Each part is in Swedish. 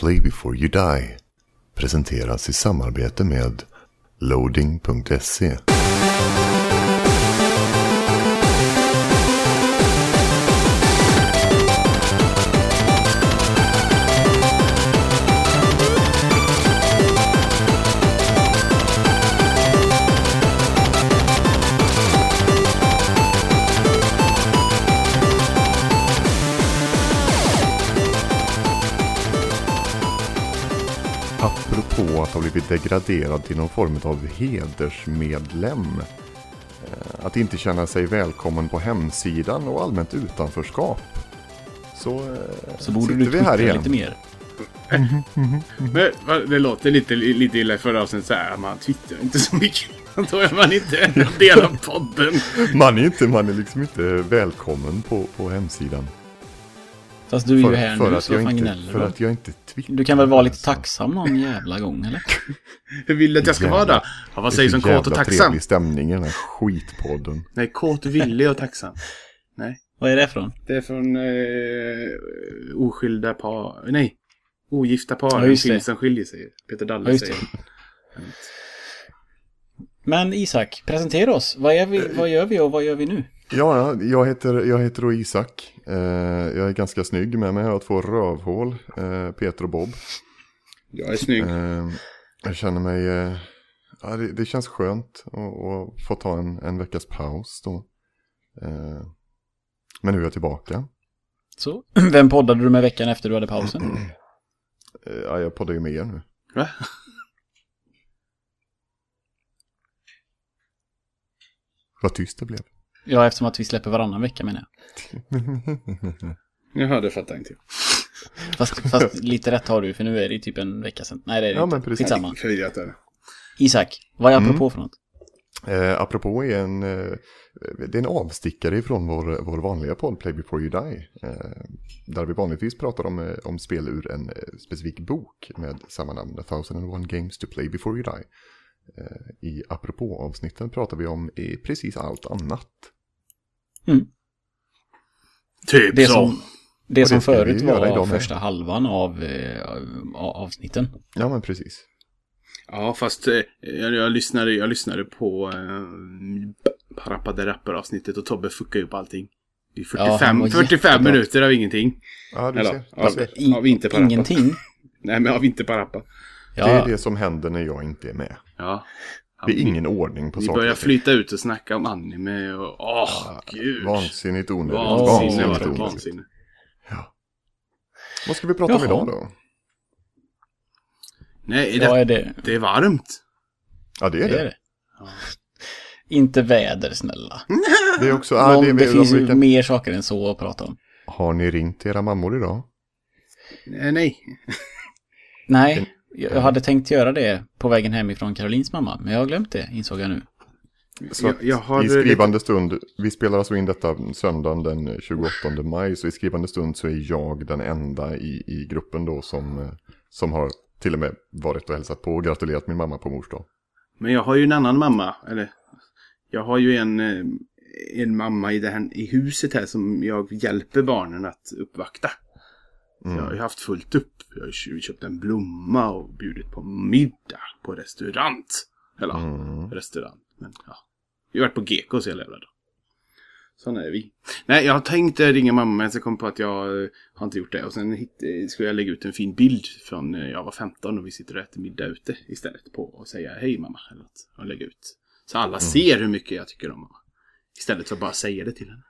Play before you die presenteras i samarbete med loading.se. Apropå att ha blivit degraderad till någon form av hedersmedlem. Eh, Att inte känna sig välkommen på hemsidan och allmänt utanförskap. Så, eh, Så borde sitter du vi här igen. lite mer. Men va, det låter lite, lite illa förra avsnittet så här. Man twittrar inte så mycket. Då är man inte en del av podden. Man är, inte, man är liksom inte välkommen på, på hemsidan. Fast du är ju här för, nu, att så jag fan inte, gnäller för att jag inte twittrar. Du kan väl vara lite tacksam någon jävla gång, eller? Hur vill du att jag ska vara då? Ja, vad sägs om Det är så kåt och jävla tacksam? trevlig stämning i den här skitpodden. Nej, kåt, villig och tacksam. Nej, Vad är det från? det är från eh, oskilda par. Nej, ogifta par. Ja, en just det. film som skiljer sig. Peter Ja, Dalle just säger. Men Isak, presentera oss. Vad, är vi, vad gör vi och vad gör vi nu? Ja, jag heter, jag heter då Isak. Eh, jag är ganska snygg med mig. Jag har två rövhål. Eh, Peter och Bob. Jag är snygg. Eh, jag känner mig... Eh, ja, det, det känns skönt att, att få ta en, en veckas paus då. Men nu är jag tillbaka. Så, vem poddade du med veckan efter du hade pausen? Ja, jag poddar ju med er nu. Va? Vad tyst det blev. Ja, eftersom att vi släpper varannan vecka menar jag. Jaha, det fattar inte jag. Fast, fast lite rätt har du, för nu är det ju typ en vecka sedan. Nej, det är det Ja, inte. men precis. Skitsamma. Förvirrat är det. Isak, vad är Mm. apropå för något? Eh, apropå är en, eh, det är en avstickare från vår, vår vanliga podd Play Before You Die. Eh, där vi vanligtvis pratar om, eh, om spel ur en eh, specifik bok med samma namn, A Thousand and One Games to Play Before You Die. Eh, I apropå-avsnitten pratar vi om precis allt annat. Typ Det som. som, det som vi förut var idag med. första halvan av, eh, av avsnitten. Ja men precis. Ja, fast eh, jag, jag, lyssnade, jag lyssnade på eh, Parappa the Rapper-avsnittet och Tobbe fuckade upp allting. Det är Ja, han 45, var 45 jättebra. minuter av ingenting. Ja, du Eller, ser. ja, ser. I, av inte Parappa. ingenting. Nej, men av inte Parappa. Det är Ja, det som händer när jag inte är med. Ja. Det är ingen ordning på Vi saker. börjar och ting. flyta ut och snacka om anime och... Åh, gud. Vansinnigt onödigt. Vansinnigt det, onödigt. Vansinne. Vad ska vi prata om Jaha. idag då? Nej, det, vad är det? det är varmt. Ja det är Det det. är det. Inte väder, snälla. Det är också... Ja, Någon, det, det, är- finns vi ju kan- mer saker än så att prata om. Har ni ringt era mammor idag? Eh, nej. Nej, jag hade tänkt göra det på vägen hem ifrån Karolins mamma, men jag har glömt det, insåg jag nu. Så Jag- jag har i skrivande stund, vi spelar alltså in detta söndagen den 28 maj, så i skrivande stund så är jag den enda i, i gruppen då som, som har till och med varit och hälsat på och gratulerat min mamma på mors dag. Men jag har ju en annan mamma. Eller, jag har ju en, eh, en mamma i, det här, i huset här som jag hjälper barnen att uppvakta. Mm. Jag har ju haft fullt upp. Jag har ju köpt en blomma och bjudit på middag på restaurang. Eller Mm. restaurang. Men ja. Vi har varit på Gekos hela jävla dagen. Sådana är vi. Nej, jag har tänkt eh, ringa mamma men så kom på att jag eh, har inte gjort det. Och sen eh, skulle jag lägga ut en fin bild från när jag var 15 och vi sitter och äter middag ute istället på och säga hej mamma. Eller något, och lägga ut. Så alla ser hur mycket jag tycker om mamma. Istället för att bara säga det till henne.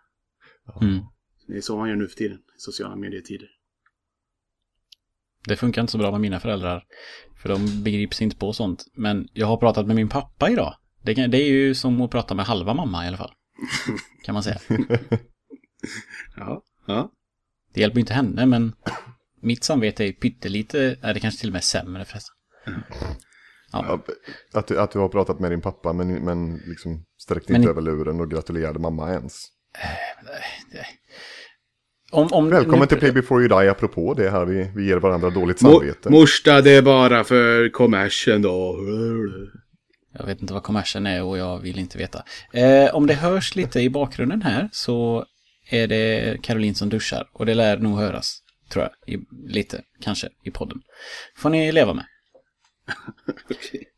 Mm. Det är så man gör nu för tiden. i Sociala medietider. Det funkar inte så bra med mina föräldrar. För de begriper sig inte på sånt. Men jag har pratat med min pappa idag. Det, kan, det är ju som att prata med halva mamma i alla fall. Kan man säga. Ja. Ja. Det hjälper inte henne, men mitt samvete är pyttelite, är det kanske till och med sämre förresten. Ja, att, du, att du har pratat med din pappa men, men liksom sträckte Men- inte över luren och gratulerade mamma ens. Om, om, Välkommen nu- till Play Before You Die apropå det här vi, vi ger varandra dåligt samvete. morsta, det är bara för kommersen då. Jag vet inte vad kommersen är och jag vill inte veta. Eh, om det hörs lite i bakgrunden här så är det Caroline som duschar och det lär nog höras. tror jag. I, lite, kanske, i podden. Får ni leva med. Okej.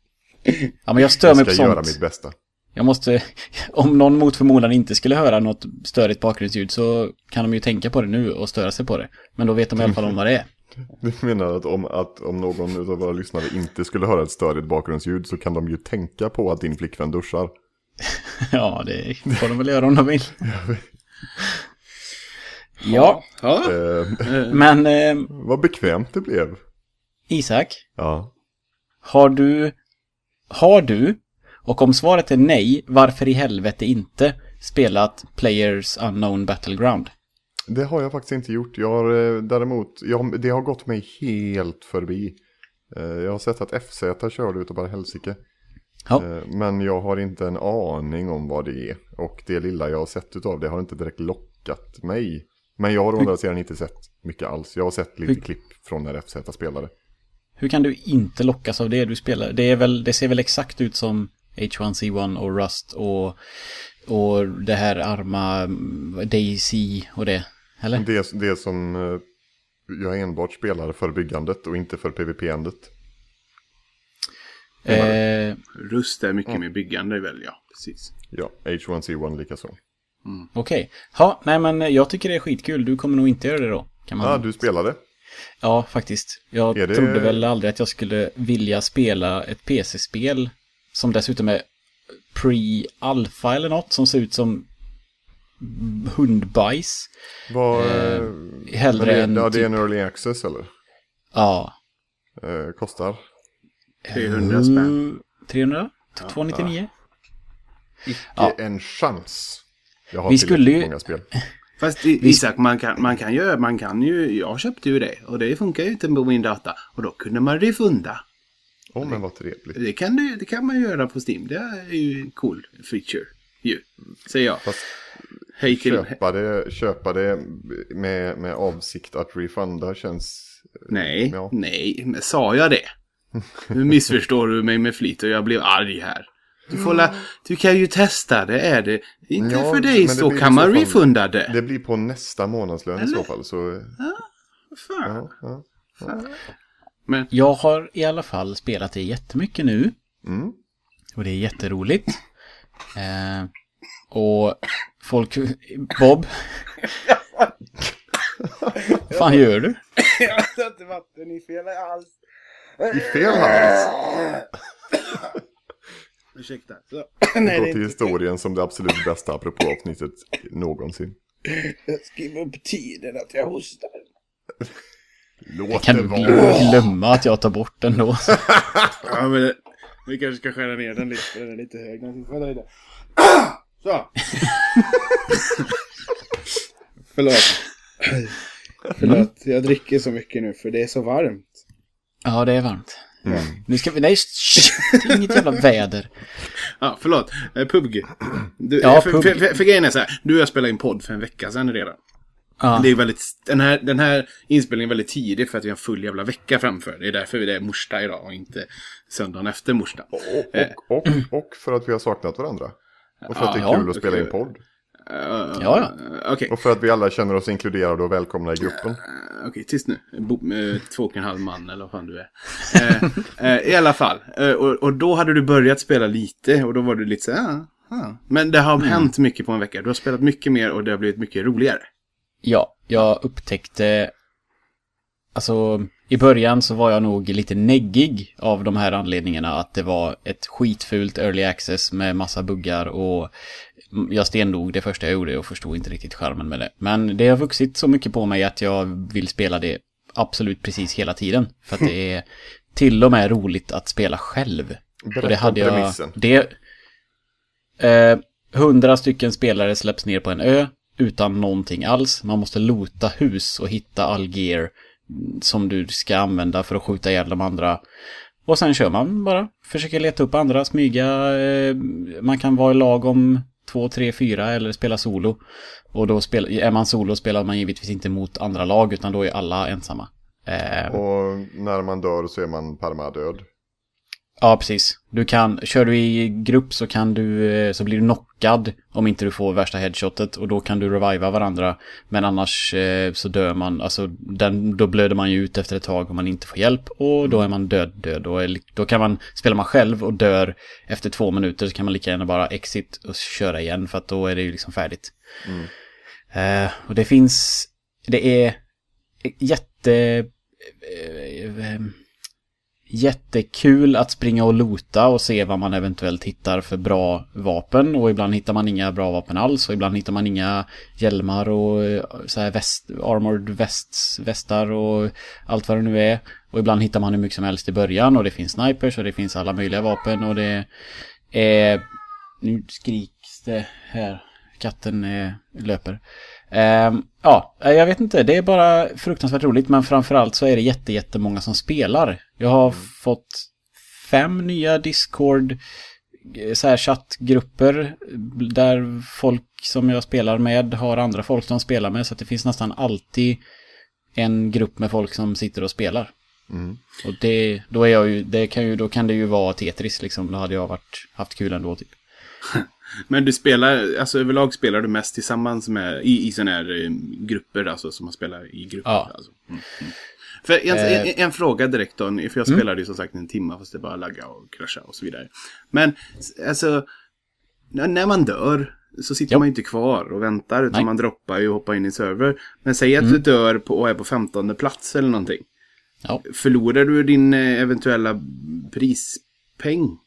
Ja, men jag stör Jag mig ska på göra sånt. mitt bästa. Jag måste, om någon mot förmodan inte skulle höra något störigt bakgrundsljud så kan de ju tänka på det nu och störa sig på det. Men då vet de i alla fall om vad det är. Du menar att om, att om någon av våra lyssnare inte skulle höra ett störigt bakgrundsljud så kan de ju tänka på att din flickvän duschar. Ja, det får de väl göra om de vill. Ja, Ja. Eh, men eh, vad bekvämt det blev. Isak, Ja. har du, har du, och om svaret är nej, varför i helvete inte spelat Players Unknown Battleground? Det har jag faktiskt inte gjort. Jag har eh, däremot, jag, det har gått mig helt förbi. Eh, Jag har sett att FZ körde utav bara helsike. Ja. Eh, Men jag har inte en aning om vad det är. Och det lilla jag har sett utav det har inte direkt lockat mig. Men jag har å andra sidan inte sett mycket alls. Jag har sett lite Hur- klipp från när FZ spelade. Hur kan du inte lockas av det du spelar? Det, är väl, det ser väl exakt ut som H1C1 och Rust och, och det här arma mm, Daisy och det. Eller? Det, det som eh, jag enbart spelar för byggandet och inte för PVP-andet. Eh, Rust är mycket mer byggande väl, ja. Precis. Ja, H1C1 likaså. Okej. Ja, nej men jag tycker det är skitkul. Du kommer nog inte göra det då. Kan man... Ja, du spelade. Ja, faktiskt. Jag det- trodde väl aldrig att jag skulle vilja spela ett PC-spel som dessutom är pre-alpha eller något som ser ut som hundbajs. Vad, Eh, eh, hellre men det, än ja, det är typ- en early access eller? Ja. Eh, kostar? 300 spänn. Mm, 300? 299? Icke Ja. en chans. Jag har Vi skulle ju- många spel. Fast Isak, man kan, man kan ju, man kan ju, jag köpte ju det och det funkar ju inte på min data. Och då kunde man refunda. Åh, men vad trevligt. Det kan, du, det kan man göra på Steam. Det är ju en cool feature. Ju, säger jag. Fast Hej till... köpa det, köpa det med, med avsikt att refunda känns... Nej, Ja. nej, men sa jag det? Nu missförstår du mig med flit och jag blev arg här. Du, får la, du kan ju testa det, är det inte Ja, för dig så kan man så refunda det. Det blir på nästa månadslön i så fall. Så, Fan. ja, ja. Men Jag har i alla fall spelat det jättemycket nu. Mm. Och det är jätteroligt. Eh, och folk... Bob? Vad fan gör du? jag satte vatten i fel hals. I fel hals. Ursäkta. Så. Gå till historien som det absolut bästa apropå avsnittet någonsin. Jag skriver upp tiden att jag hostar. Låt Kan det vara. gl- glömma att jag tar bort den då? Ja, men vi kanske ska skära ner den lite. Den är lite hög. Lite. Så. Förlåt. Förlåt, jag dricker så mycket nu för det är så varmt. Ja, det är varmt. Nu ska vi... Nej, är inget jävla väder. Ja, förlåt. Eh, PubG. Du, Ja, för, PUBG. För, för, för grejen är så här. Du och jag spelade in podd för en vecka sedan redan. Ja, Det är väldigt, den, här, den här inspelningen är väldigt tidig för att vi har en full jävla vecka framför. Det är därför det är morsdag idag och inte söndagen efter morsdag. Och, och, och för att vi har saknat varandra. Och för att det är Ja, kul att spela in podd. Uh, Ja, Okej, Och för att vi alla känner oss inkluderade och välkomna i gruppen. Eh, okej, tyst nu. Bo, eh, två och en halv man eller vad fan du är. Eh, eh, I alla fall. Eh, och, och då hade du börjat spela lite och då var du lite så här, ah, ah. Men det har hänt mycket på en vecka. Du har spelat mycket mer och det har blivit mycket roligare. Ja, jag upptäckte... Alltså, i början så var jag nog lite neggig av de här anledningarna. Att det var ett skitfult early access med massa buggar och jag stendog det första jag gjorde och förstod inte riktigt charmen med det. Men det har vuxit så mycket på mig att jag vill spela det absolut precis hela tiden. För att det är till och med roligt att spela själv. Berätta och det hade jag... premissen. Det... Eh, hundra stycken spelare släpps ner på en ö utan någonting alls. Man måste lota hus och hitta all gear som du ska använda för att skjuta ihjäl de andra. Och sen kör man bara. Försöker leta upp andra, smyga. Eh, man kan vara i lag om två, tre, fyra eller spela solo. Och då spel, är man solo spelar man givetvis inte mot andra lag utan då är alla ensamma. Eh, och när man dör så är man permadöd. Ja, precis. Du kan, kör du i grupp så kan du, eh, så blir du knockad om inte du får värsta headshotet och då kan du reviva varandra. Men annars eh, så dör man, alltså den, då blöder man ju ut efter ett tag om man inte får hjälp och då är man död, död. Och är, då kan man, spelar man själv och dör efter två minuter så kan man lika gärna bara exit och köra igen för att då är det ju liksom färdigt. Eh, och det finns, det är jätte... eh, eh, Jättekul att springa och lota och se vad man eventuellt hittar för bra vapen och ibland hittar man inga bra vapen alls och ibland hittar man inga hjälmar och eh, så här väst, armored vests, västar och allt vad det nu är. Och ibland hittar man hur mycket som helst i början och det finns snipers och det finns alla möjliga vapen och det är... Nu skriks det här. Katten är... löper. Ehm, ja, jag vet inte. Det är bara fruktansvärt roligt. Men framförallt så är det jätte, jättemånga som spelar. Jag har fått fem nya Discord eh, så här chattgrupper där folk som jag spelar med har andra folk som spelar med. Så det finns nästan alltid en grupp med folk som sitter och spelar. Och det, då är jag ju, det kan ju, då kan det ju vara Tetris liksom. Då hade jag varit, haft kul ändå typ. Men du spelar, alltså överlag spelar du mest tillsammans med, i, i sådana här eh, grupper, alltså som man spelar i grupper. Ja. Alltså. Mm, mm. För en, Eh. en, en fråga direkt då, för jag spelade ju som sagt en timme fast det bara lagga och krascha och så vidare. Men alltså, när, man dör så sitter Ja. man ju inte kvar och väntar utan Nej. man droppar ju och hoppar in i server. Men säg att du dör på, och är på 15 plats eller någonting. Ja. Förlorar du din eh, eventuella prispeng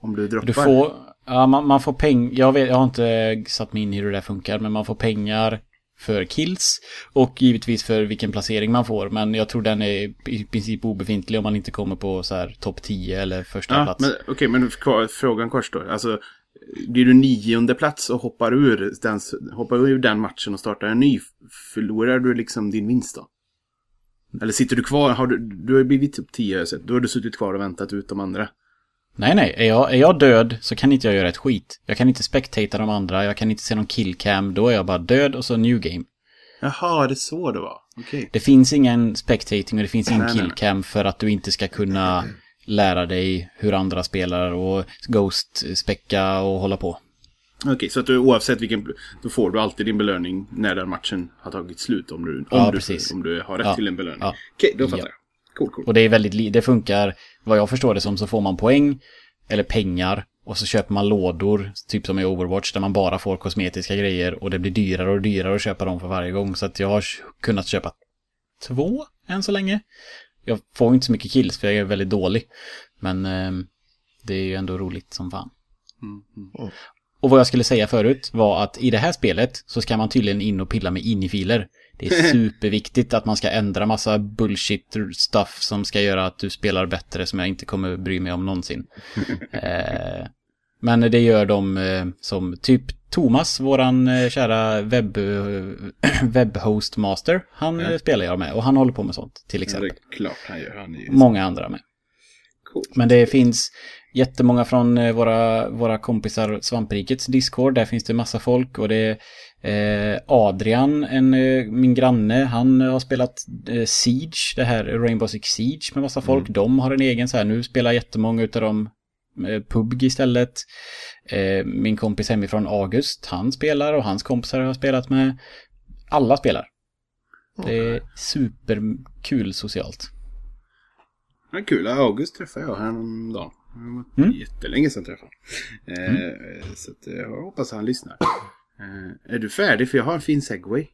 om du droppar? Du får, ja, man, man får pengar, jag, vet, jag har inte satt mig in i hur det där funkar, men man får pengar för kills och givetvis för vilken placering man får. Men jag tror den är i princip obefintlig om man inte kommer på så här topp 10 eller första Ja, plats. men okej, men kvar, frågan kvarstår. Alltså, blir du nionde plats och hoppar ur, den, hoppar ur den matchen och startar en ny, förlorar du liksom din vinst då? Eller sitter du kvar, har du, du har blivit typ 10 har jag sett. Då har du suttit kvar och väntat ut de andra. Nej, nej. Är jag, är jag död så kan inte jag göra ett skit. Jag kan inte spectata de andra, jag kan inte se någon killcam. Då är jag bara död och så new game. Jaha, det är så det var. Okej. Det finns ingen spectating och det finns ingen killcam för att du inte ska kunna lära dig hur andra spelar och ghost-späcka och hålla på. Okej, så att du oavsett vilken, då får du alltid din belöning när den matchen har tagit slut. Om du, om Ja, du, precis. om du har rätt Ja, till en belöning. ja. Okej, då fattar Ja. jag. Cool, cool. Och det är väldigt, det funkar, vad jag förstår det som, så får man poäng eller pengar och så köper man lådor, typ som i Overwatch, där man bara får kosmetiska grejer och det blir dyrare och dyrare att köpa dem för varje gång. Så att jag har kunnat köpa två än så länge. Jag får inte så mycket kills för jag är väldigt dålig. Men ehm, det är ju ändå roligt som fan. Mm, mm. Och vad jag skulle säga förut var att i det här spelet så ska man tydligen in och pilla med in-i-filer. Det är superviktigt att man ska ändra massa bullshit stuff som ska göra att du spelar bättre som jag inte kommer bry mig om någonsin. eh, men det gör de eh, som typ Thomas, våran eh, kära webb, eh, webbhost master. Han eh, spelar jag med och han håller på med sånt till Ja, det exempel. är klart han gör. Han är Många andra med. cool. Men det finns jättemånga från eh, våra, våra kompisar Svamprikets Discord. Där finns det massa folk och det Adrian, en, eh, min granne, han har spelat eh, Siege, det här Rainbow Six Siege med massa folk. De har en egen så här, nu spelar jättemånga utav dem eh, PubG istället. Eh, min kompis hemifrån August, han spelar och hans kompisar har spelat med. Alla spelar. Det är superkul socialt. Ja, kul. August träffade jag häromdagen. Det var Mm. jättelänge sedan jag träffade eh, Så att, eh, jag hoppas han lyssnar. Eh, är du färdig? För jag har en fin segway.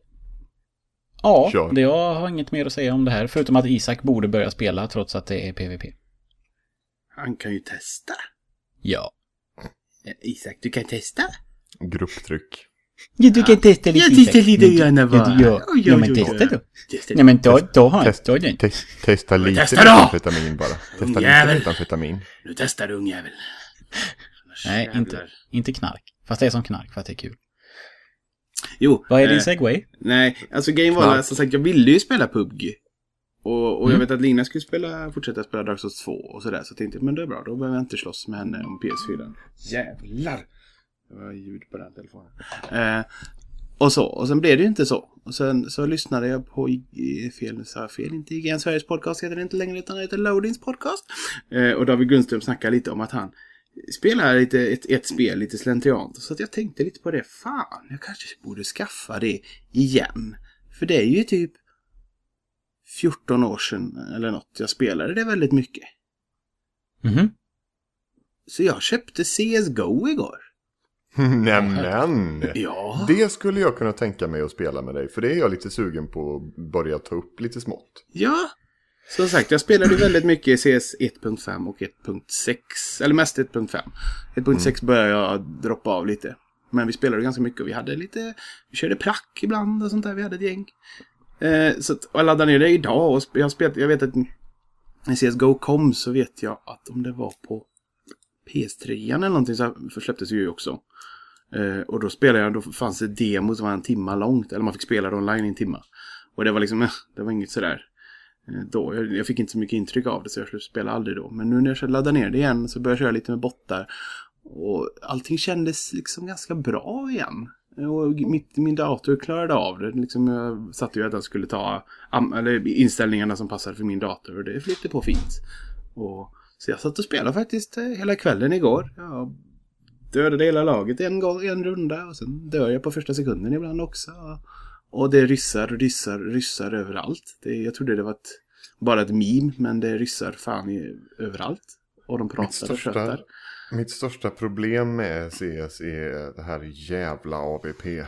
Ja, Kör. det, jag har inget mer att säga om det här. Förutom att Isak borde börja spela trots att det är PVP. Han kan ju testa. Ja. Eh, Isak, du kan testa. Grupptryck. Ja, du kan testa lite Jag testar lite grann bara. ja, ja, men testa då. Testa. Ja, men då, då har Test- jag den. Tes- testa lite testa då! amfetamin bara. Testa lite amfetamin. Nu testar du ungjävel. Nej, inte, inte knark. Fast det är som knark för att det är kul. Jo. Vad är eh, din segway? Nej, alltså grejen var Knark. som sagt, jag ville ju spela PubG. Och, och jag Mm. vet att Lina skulle spela, fortsätta spela Dark Souls 2 och sådär. Så jag tänkte, men det är bra, då behöver jag inte slåss med henne om PS4. Jävlar! Det var ljud på den telefonen. Eh, Och så. Och sen blev det ju inte så. Och sen så lyssnade jag på, fel, sa jag fel, inte IGN Sveriges podcast heter det inte längre utan det heter Loadings podcast. Eh, och David Grundström snackade lite om att han spelar lite, ett, ett spel lite slentriant. Så att jag tänkte lite på det. Fan, jag kanske borde skaffa det igen. För det är ju typ 14 år sedan eller något jag spelade det väldigt mycket. Mhm. Så jag köpte CSGO igår. Nämen! Ja. Det skulle jag kunna tänka mig att spela med dig. För det är jag lite sugen på att börja ta upp lite smått. Ja. Som sagt, jag spelade väldigt mycket CS 1.5 och 1.6. Eller mest 1.5. 1.6 började jag droppa av lite. Men vi spelade ganska mycket och vi hade lite... Vi körde prack ibland och sånt där. Vi hade ett gäng. Eh, så att, och jag laddade ner det idag och jag spelat... Jag vet att när CSGO kom så vet jag att om det var på PS3 eller någonting så här, för släpptes ju också. Eh, och då spelade jag, då fanns det demo som var en timma långt. Eller man fick spela det online i en timma. Och det var liksom, det var inget sådär. Eh, då, jag, jag fick inte så mycket intryck av det så jag spelade aldrig då. Men nu när jag laddar ner det igen så började jag köra lite med bottar. Och allting kändes liksom ganska bra igen. Och mitt, min dator klarade av det. Liksom jag satte ju att den skulle ta eller inställningarna som passade för min dator. Och det flyttade på fint. Och, så jag satt och spelade faktiskt eh, hela kvällen igår. Jag dödade hela laget en gång, en runda. Och sen dör jag på första sekunden ibland också. Och det är ryssar, ryssar, ryssar överallt. Det, jag trodde det var ett, bara ett meme, men det är ryssar fan i, överallt. Och de Mitt pratar och största, tjötar. mitt största problem med CS är det här jävla AVP.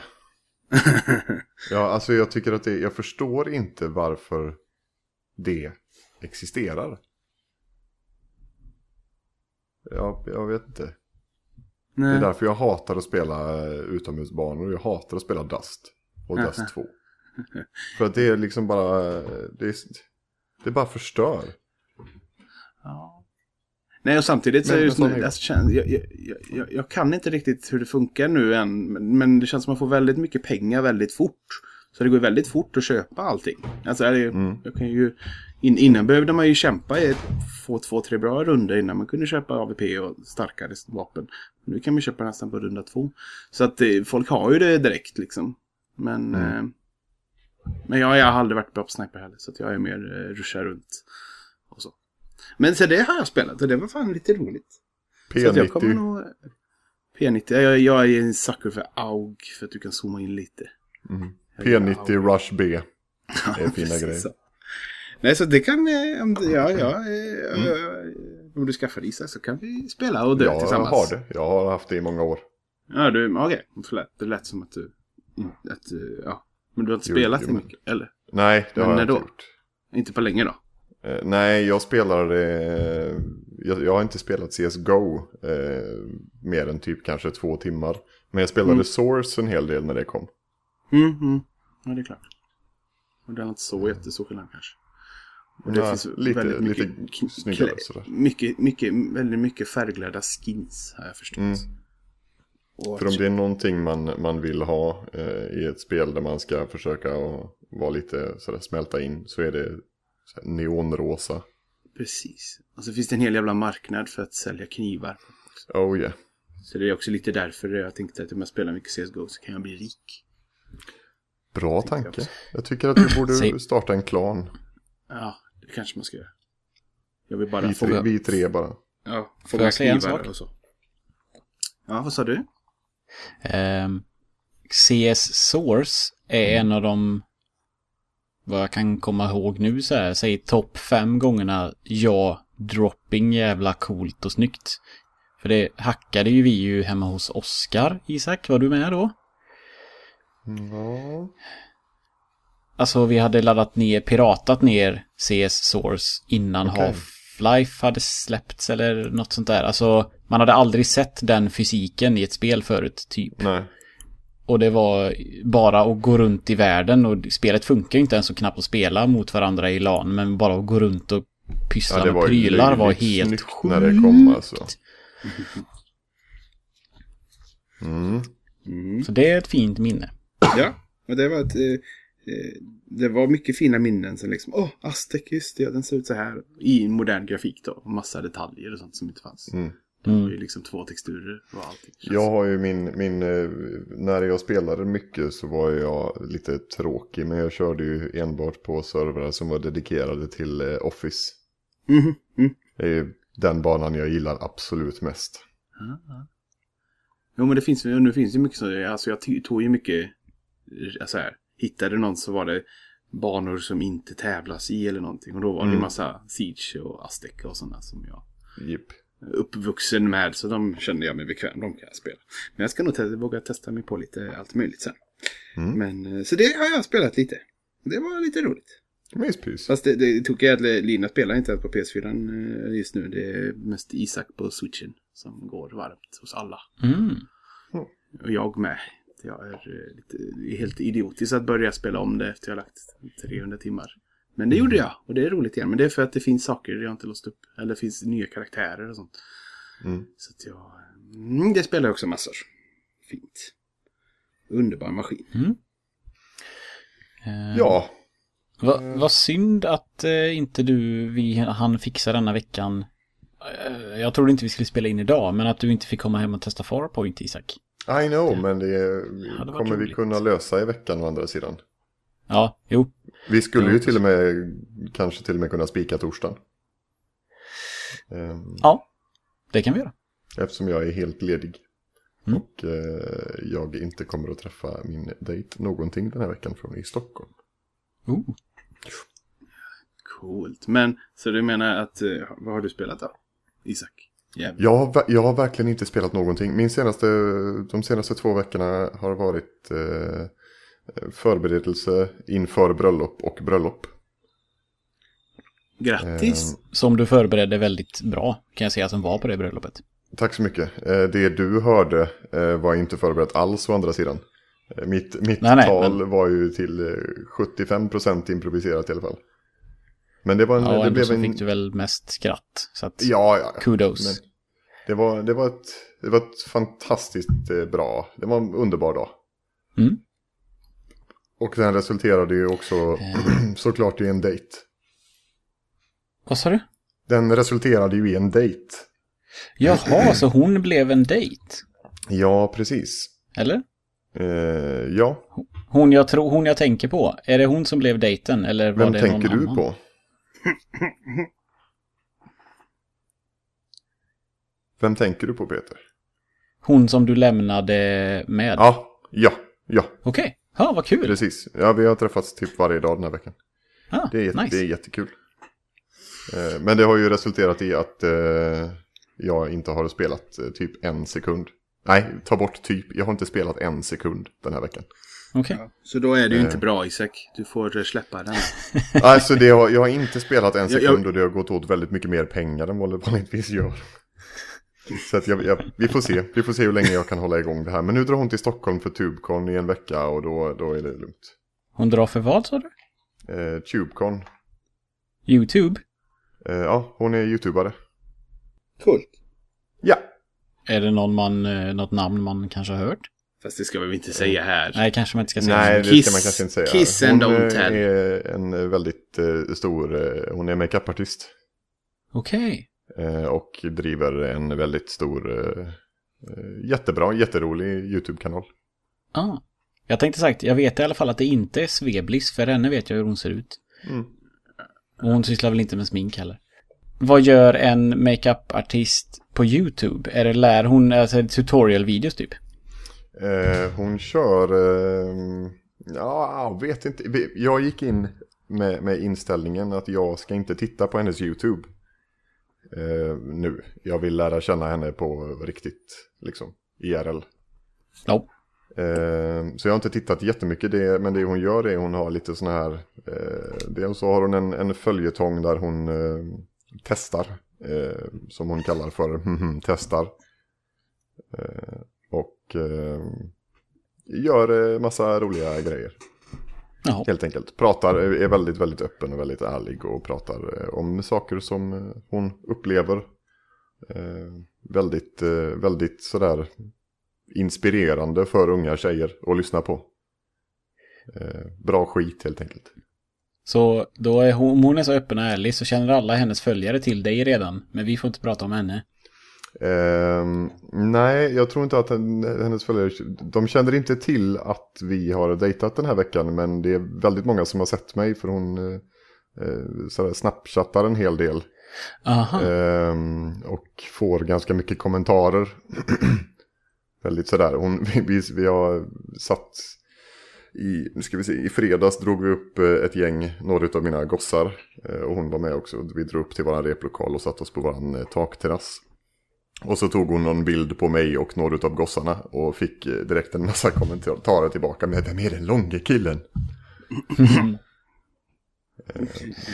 Ja, alltså jag tycker att det, jag förstår inte varför det existerar. Ja, jag vet inte. Det är Nej. därför jag hatar att spela eh, utomhusbanor. Jag hatar att spela Dust och. Dust 2. För att det är liksom bara, det är, det bara förstör. Ja. Nej, och samtidigt så Men- är det men alltså, jag, jag, jag, jag kan inte riktigt hur det funkar nu än, men, men det känns som att man får väldigt mycket pengar väldigt fort. Så det går väldigt fort att köpa allting. Alltså, det, Mm. jag kan ju, in, innan behövde man ju kämpa i få två, tre bra runder innan man kunde köpa AVP och starkare vapen. Nu kan man köpa nästan på runda två. Så att eh, folk har ju det direkt liksom. Men, Mm. eh, men jag, jag har aldrig varit bra på sniper heller, så jag är mer eh, ruschar runt. Och så. Men så det har jag spelat och det var fan lite roligt. Så att jag kommer P90. nog... P90, jag, jag är en sucker för AUG för att du kan zooma in lite. Mm. Jag gillar P90 AUG. Rush B. Det är fina grejer. så. Nej, så det kan... eh, Om, det- ja, ja, eh, Mm. eh, om du skaffar Isak så kan vi spela och dö Jag tillsammans. har det. Jag har haft det i många år. Ja, du, okej. Förlåt. Det lät som att du... in- Att, eh, ja. Men du har inte Jo, spelat jo, men- mycket, eller? Nej, det Men har jag inte gjort. Inte på länge då? Eh, nej, jag spelar... Eh, jag, jag har inte spelat CSGO eh, mer än typ kanske två timmar. Men jag spelade Mm. Source en hel del när det kom. Mm, mm. Ja, det är klart. Och det är inte så jättestor skillnad kanske. Och det Ja, finns lite- väldigt mycket, lite snyggare mycket, mycket, väldigt mycket färgglada skins har jag förstått. Mm. För om det är någonting man, man vill ha eh, i ett spel där man ska försöka och vara lite sådär smälta in så är det såhär neonrosa. Precis. Och så finns det en hel jävla marknad för att sälja knivar. Oh yeah. Så det är också lite därför jag tänkte att om jag spelar mycket CSGO så kan jag bli rik. Bra jag tanke. också. Jag tycker att du borde starta en klan. Ja, det kanske man ska göra. Jag vill bara Vi få... tre, vi tre bara. Ja, Får jag säga en sak? och så. Ja, vad sa du? Ehm, CS Source är en av de, vad jag kan komma ihåg nu så här, säg topp fem gångerna ja, dropping jävla coolt och snyggt. För det hackade ju vi ju hemma hos Oskar. Isak, var du med då? Ja. Alltså vi hade laddat ner, piratat ner CS Source innan Okej. Half-Life hade släppts eller något sånt där. Alltså man hade aldrig sett den fysiken i ett spel förut, typ. Nej. Och det var bara att gå runt i världen och spelet funkar ju inte ens så knappt att spela mot varandra i LAN. Men bara att gå runt och pyssla Ja, med prylar var helt sjukt. när det kom alltså. Mm. Mm. Så det är ett fint minne. Ja, och det var ett... Eh, det var mycket fina minnen som liksom, åh, Aztec, just det, den ser ut så här. I modern grafik då, och massa detaljer och sånt som inte fanns. Mm. Det var Mm. ju liksom två texturer och allting. Jag har ju min, min, eh, när jag spelade mycket så var jag lite tråkig. Men jag körde ju enbart på servrar som var dedikerade till eh, Office. Mhm, mm. Det är ju den banan jag gillar absolut mest. Jo men det finns ju, nu finns ju mycket så, alltså jag tog ju mycket, så här, hittade någon så var det banor som inte tävlas i eller någonting. Och då var det Mm. en massa Siege och Aztec och sådana som jag är uppvuxen med. Så de kände jag mig bekväm, de kan jag spela. Men jag ska nog te- våga testa mig på lite allt möjligt sen. Mm. Men, eh, så det har jag spelat lite. Det var lite roligt. Myspys. Fast det, det tog jag att Lina spelar inte på PS4 eh, just nu. Det är mest Isak på switchen som går varmt hos alla. Mm. Och jag med. Jag är eh, lite, helt idiotiskt att börja spela om det efter jag har lagt 300 timmar. Men det gjorde jag och det är roligt igen. Men det är för att det finns saker jag inte låst upp. Eller det finns nya karaktärer och sånt. Mm. Så att jag... Mm, det spelar jag också massor. Fint. Underbar maskin. Eh, Ja, Va, vad synd att eh, inte du, vi han fixa denna veckan. Eh, jag trodde inte vi skulle spela in idag, men att du inte fick komma hem och testa Farpoint, Isak. I know, men det kommer vi kunna lösa i veckan å andra sidan. Ja, jo. Vi skulle Ja, ju till och med, kanske till och med kunna spika torsdagen. Ehm, Ja, det kan vi göra. Eftersom jag är helt ledig. Mm. Och eh, jag inte kommer att träffa min dejt någonting den här veckan från i Stockholm. Oh. Coolt. Men, så du menar att... eh, Vad har du spelat då? Isak? Jävlar. Jag har, jag har verkligen inte spelat någonting. Min senaste, de senaste två veckorna har varit eh, förberedelse inför bröllop och bröllop. Grattis! Ehm, Som du förberedde väldigt bra, kan jag säga, som var på det bröllopet. Tack så mycket. Eh, Det du hörde eh, var inte förberett alls å andra sidan. Eh, Mitt, mitt Nej, nej, tal men- var ju till eh, 75% improviserat i alla fall. Men det var en... Ja, det blev så en... fick du väl mest skratt. Så att, Ja, ja. ja. kudos. Men det, var, det, var ett, det var ett fantastiskt eh, bra, det var en underbar dag. Mm. Och den resulterade ju också Eh. såklart i en dejt. Vad sa du? Den resulterade ju i en dejt. Jaha, så hon blev en dejt? Ja, precis. Eller? Eh, ja, Hon jag, tror, hon jag tänker på, är det hon som blev dejten? Eller var vem det tänker någon du annan? på? Vem tänker du på Peter? Hon som du lämnade med? Ja, ja, ja, Okej, ja vad kul. precis. Ja, vi har träffats typ varje dag den här veckan. Ah, Det är, jätte- nice. det är jättekul. Eh, Men det har ju resulterat i att eh, jag inte har spelat eh, typ en sekund. Nej, ta bort typ. Jag har inte spelat en sekund den här veckan. Okej. Så då är det ju Eh. inte bra Isak. Du får eh, släppa den. Alltså det har, jag har inte spelat en Jag- jag- sekund och det har gått åt väldigt mycket mer pengar än vad det vanligtvis gör. Så att jag, jag, vi får se. Vi får se hur länge jag kan hålla igång det här. Men nu drar hon till Stockholm för Tubecon i en vecka och då, då är det lugnt. Hon drar för vad sa du? Eh, Tubecon. YouTube? Eh, ja, hon är YouTubare. Coolt. Ja. Är det någon man, eh, något namn man kanske har hört? Fast det ska vi inte säga här. Nej, kanske man inte ska säga. Nej, det Kiss- ska man kanske inte säga. kiss hon and don't eh, tell. är en väldigt eh, stor, eh, hon är makeupartist. Okej. Eh, och driver en väldigt stor, eh, eh, jättebra, jätterolig YouTube-kanal. Ah. Jag tänkte sagt, jag vet i alla fall att det inte är Sveblis, för henne vet jag hur hon ser ut. Mm. Och hon sysslar väl inte med smink heller. Vad gör en makeup-artist på YouTube? Är det lär hon, alltså tutorial-videos typ? Eh, hon kör, eh, ja, vet inte. Jag gick in med, med inställningen att jag ska inte titta på hennes YouTube eh, nu. Jag vill lära känna henne på riktigt, liksom, IRL. Ja. Eh, så jag har inte tittat jättemycket det, men det hon gör är hon har lite sådana här, eh, dels så har hon en, en följetong där hon eh, testar, eh, som hon kallar för testar. Och eh, gör eh, massa roliga grejer. Jaha. Helt enkelt. Pratar, är väldigt, väldigt öppen och väldigt ärlig och pratar eh, om saker som eh, hon upplever. Eh, väldigt, eh, väldigt sådär inspirerande för unga tjejer att lyssna på. Eh, bra skit helt enkelt. Så då är hon, om hon är så öppen och ärlig så känner alla hennes följare till dig redan. Men vi får inte prata om henne. Ehm, nej, jag tror inte att hen- hennes följare, de känner inte till att vi har dejtat den här veckan, men det är väldigt många som har sett mig för hon eh, sådär, snapchattar en hel del. Ehm, och får ganska mycket kommentarer. Väldigt sådär, hon, vi, vi, vi har satt i, nu ska vi se, i fredags drog vi upp eh, ett gäng, några av mina gossar. Och hon var med också. Vi drog upp till våran replokal och satte oss på våran eh, takterrass. Och så tog hon någon bild på mig och några av gossarna och fick eh, direkt en massa kommentarer tillbaka med Vem är den långe killen?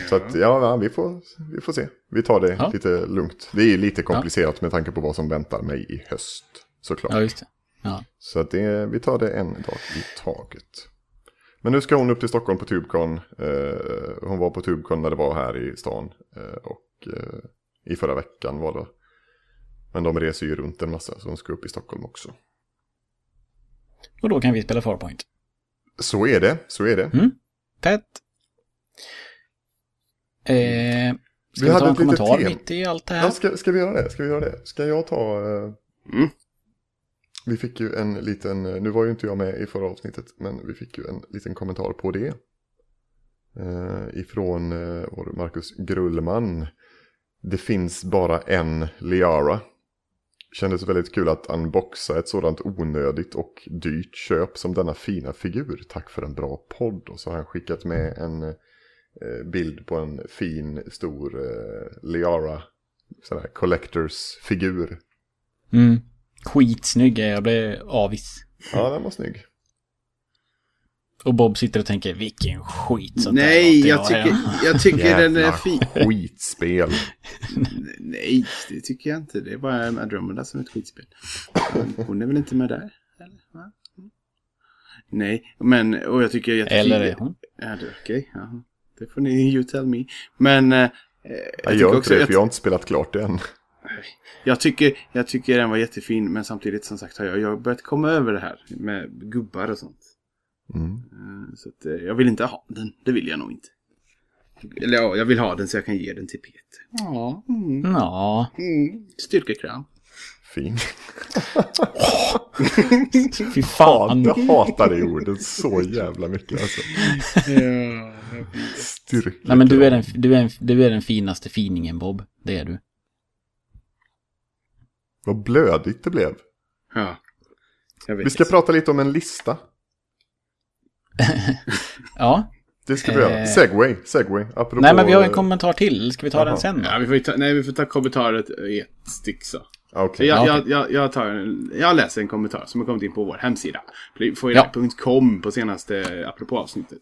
Så att ja, ja vi, får, vi får se. Vi tar det Ja. lite lugnt. Det är lite komplicerat med tanke på vad som väntar mig i höst. Såklart. Ja, just det. Ja. Så att det, vi tar det en dag i taget. Men nu ska hon upp till Stockholm på Tubecon. Eh, hon var på Tubecon när det var här i stan. Eh, och eh, i förra veckan var det. Men de reser ju runt en massa så hon ska upp i Stockholm också. Och då kan vi spela Farpoint. Så är det, så är det. Fett. Eh, ska Vi vi, ta en kommentar tem. mitt i allt det här? Ja, ska, ska vi göra det? Ska vi göra det? Ska jag ta... Eh... Mm. Vi fick ju en liten, eh, nu var ju inte jag med i förra avsnittet, men vi fick ju en liten kommentar på det. Eh, ifrån eh, vår Marcus Grullman. Det finns bara en Liara. Kändes väldigt kul att unboxa ett sådant onödigt och dyrt köp som denna fina figur. Tack för en bra podd. Och så har han skickat med en eh, bild på en fin, stor eh, Liara sån här collectors figur. Mm. Skitsnygg är jag, jag blev avis. Ja, den var snygg. Och Bob sitter och tänker, vilken skit sånt Nej, låter jag tycker, hem." jag tycker den är fin. skitspel. Nej, det tycker jag inte. Det är bara Andromeda som är ett skitspel. Hon är väl inte med där? Eller? Mm. Nej, men och jag tycker jättefin. Eller är hon? Ja, det är okej. jaha. Det får ni you tell me. Men... Eh, Jag gör inte det, för jag har inte spelat klart det än. Jag tycker, jag tycker den var jättefin, men samtidigt som sagt har jag, jag börjat komma över det här med gubbar och sånt. Mm. Eh, Så att, eh, jag vill inte ha den, det vill jag nog inte. Eller ja, jag vill ha den så jag kan ge den till Peter. Ja, mm, Ja, mm. styrkekram. Fin. fy fan. Jag hatar det ordet så jävla mycket alltså. Ja, Styrka. Nej men du är, den, du, är, du är den finaste finingen Bob. Det är du. Vad blödigt det blev. ja. Jag vet. Vi ska prata lite om en lista. Ja. Det ska vi göra. Eh. Segway, segway. Apropå... Nej men vi har en kommentar till. Ska vi ta Jaha. den sen? Ja, vi får ta, nej, vi får ta kommentaret i ett stick så. Ah, Okej. Jag, Ja, jag, jag, jag, tar en, jag läser en kommentar som har kommit in på vår hemsida. Ja. Playfoira.com på senaste apropå avsnittet.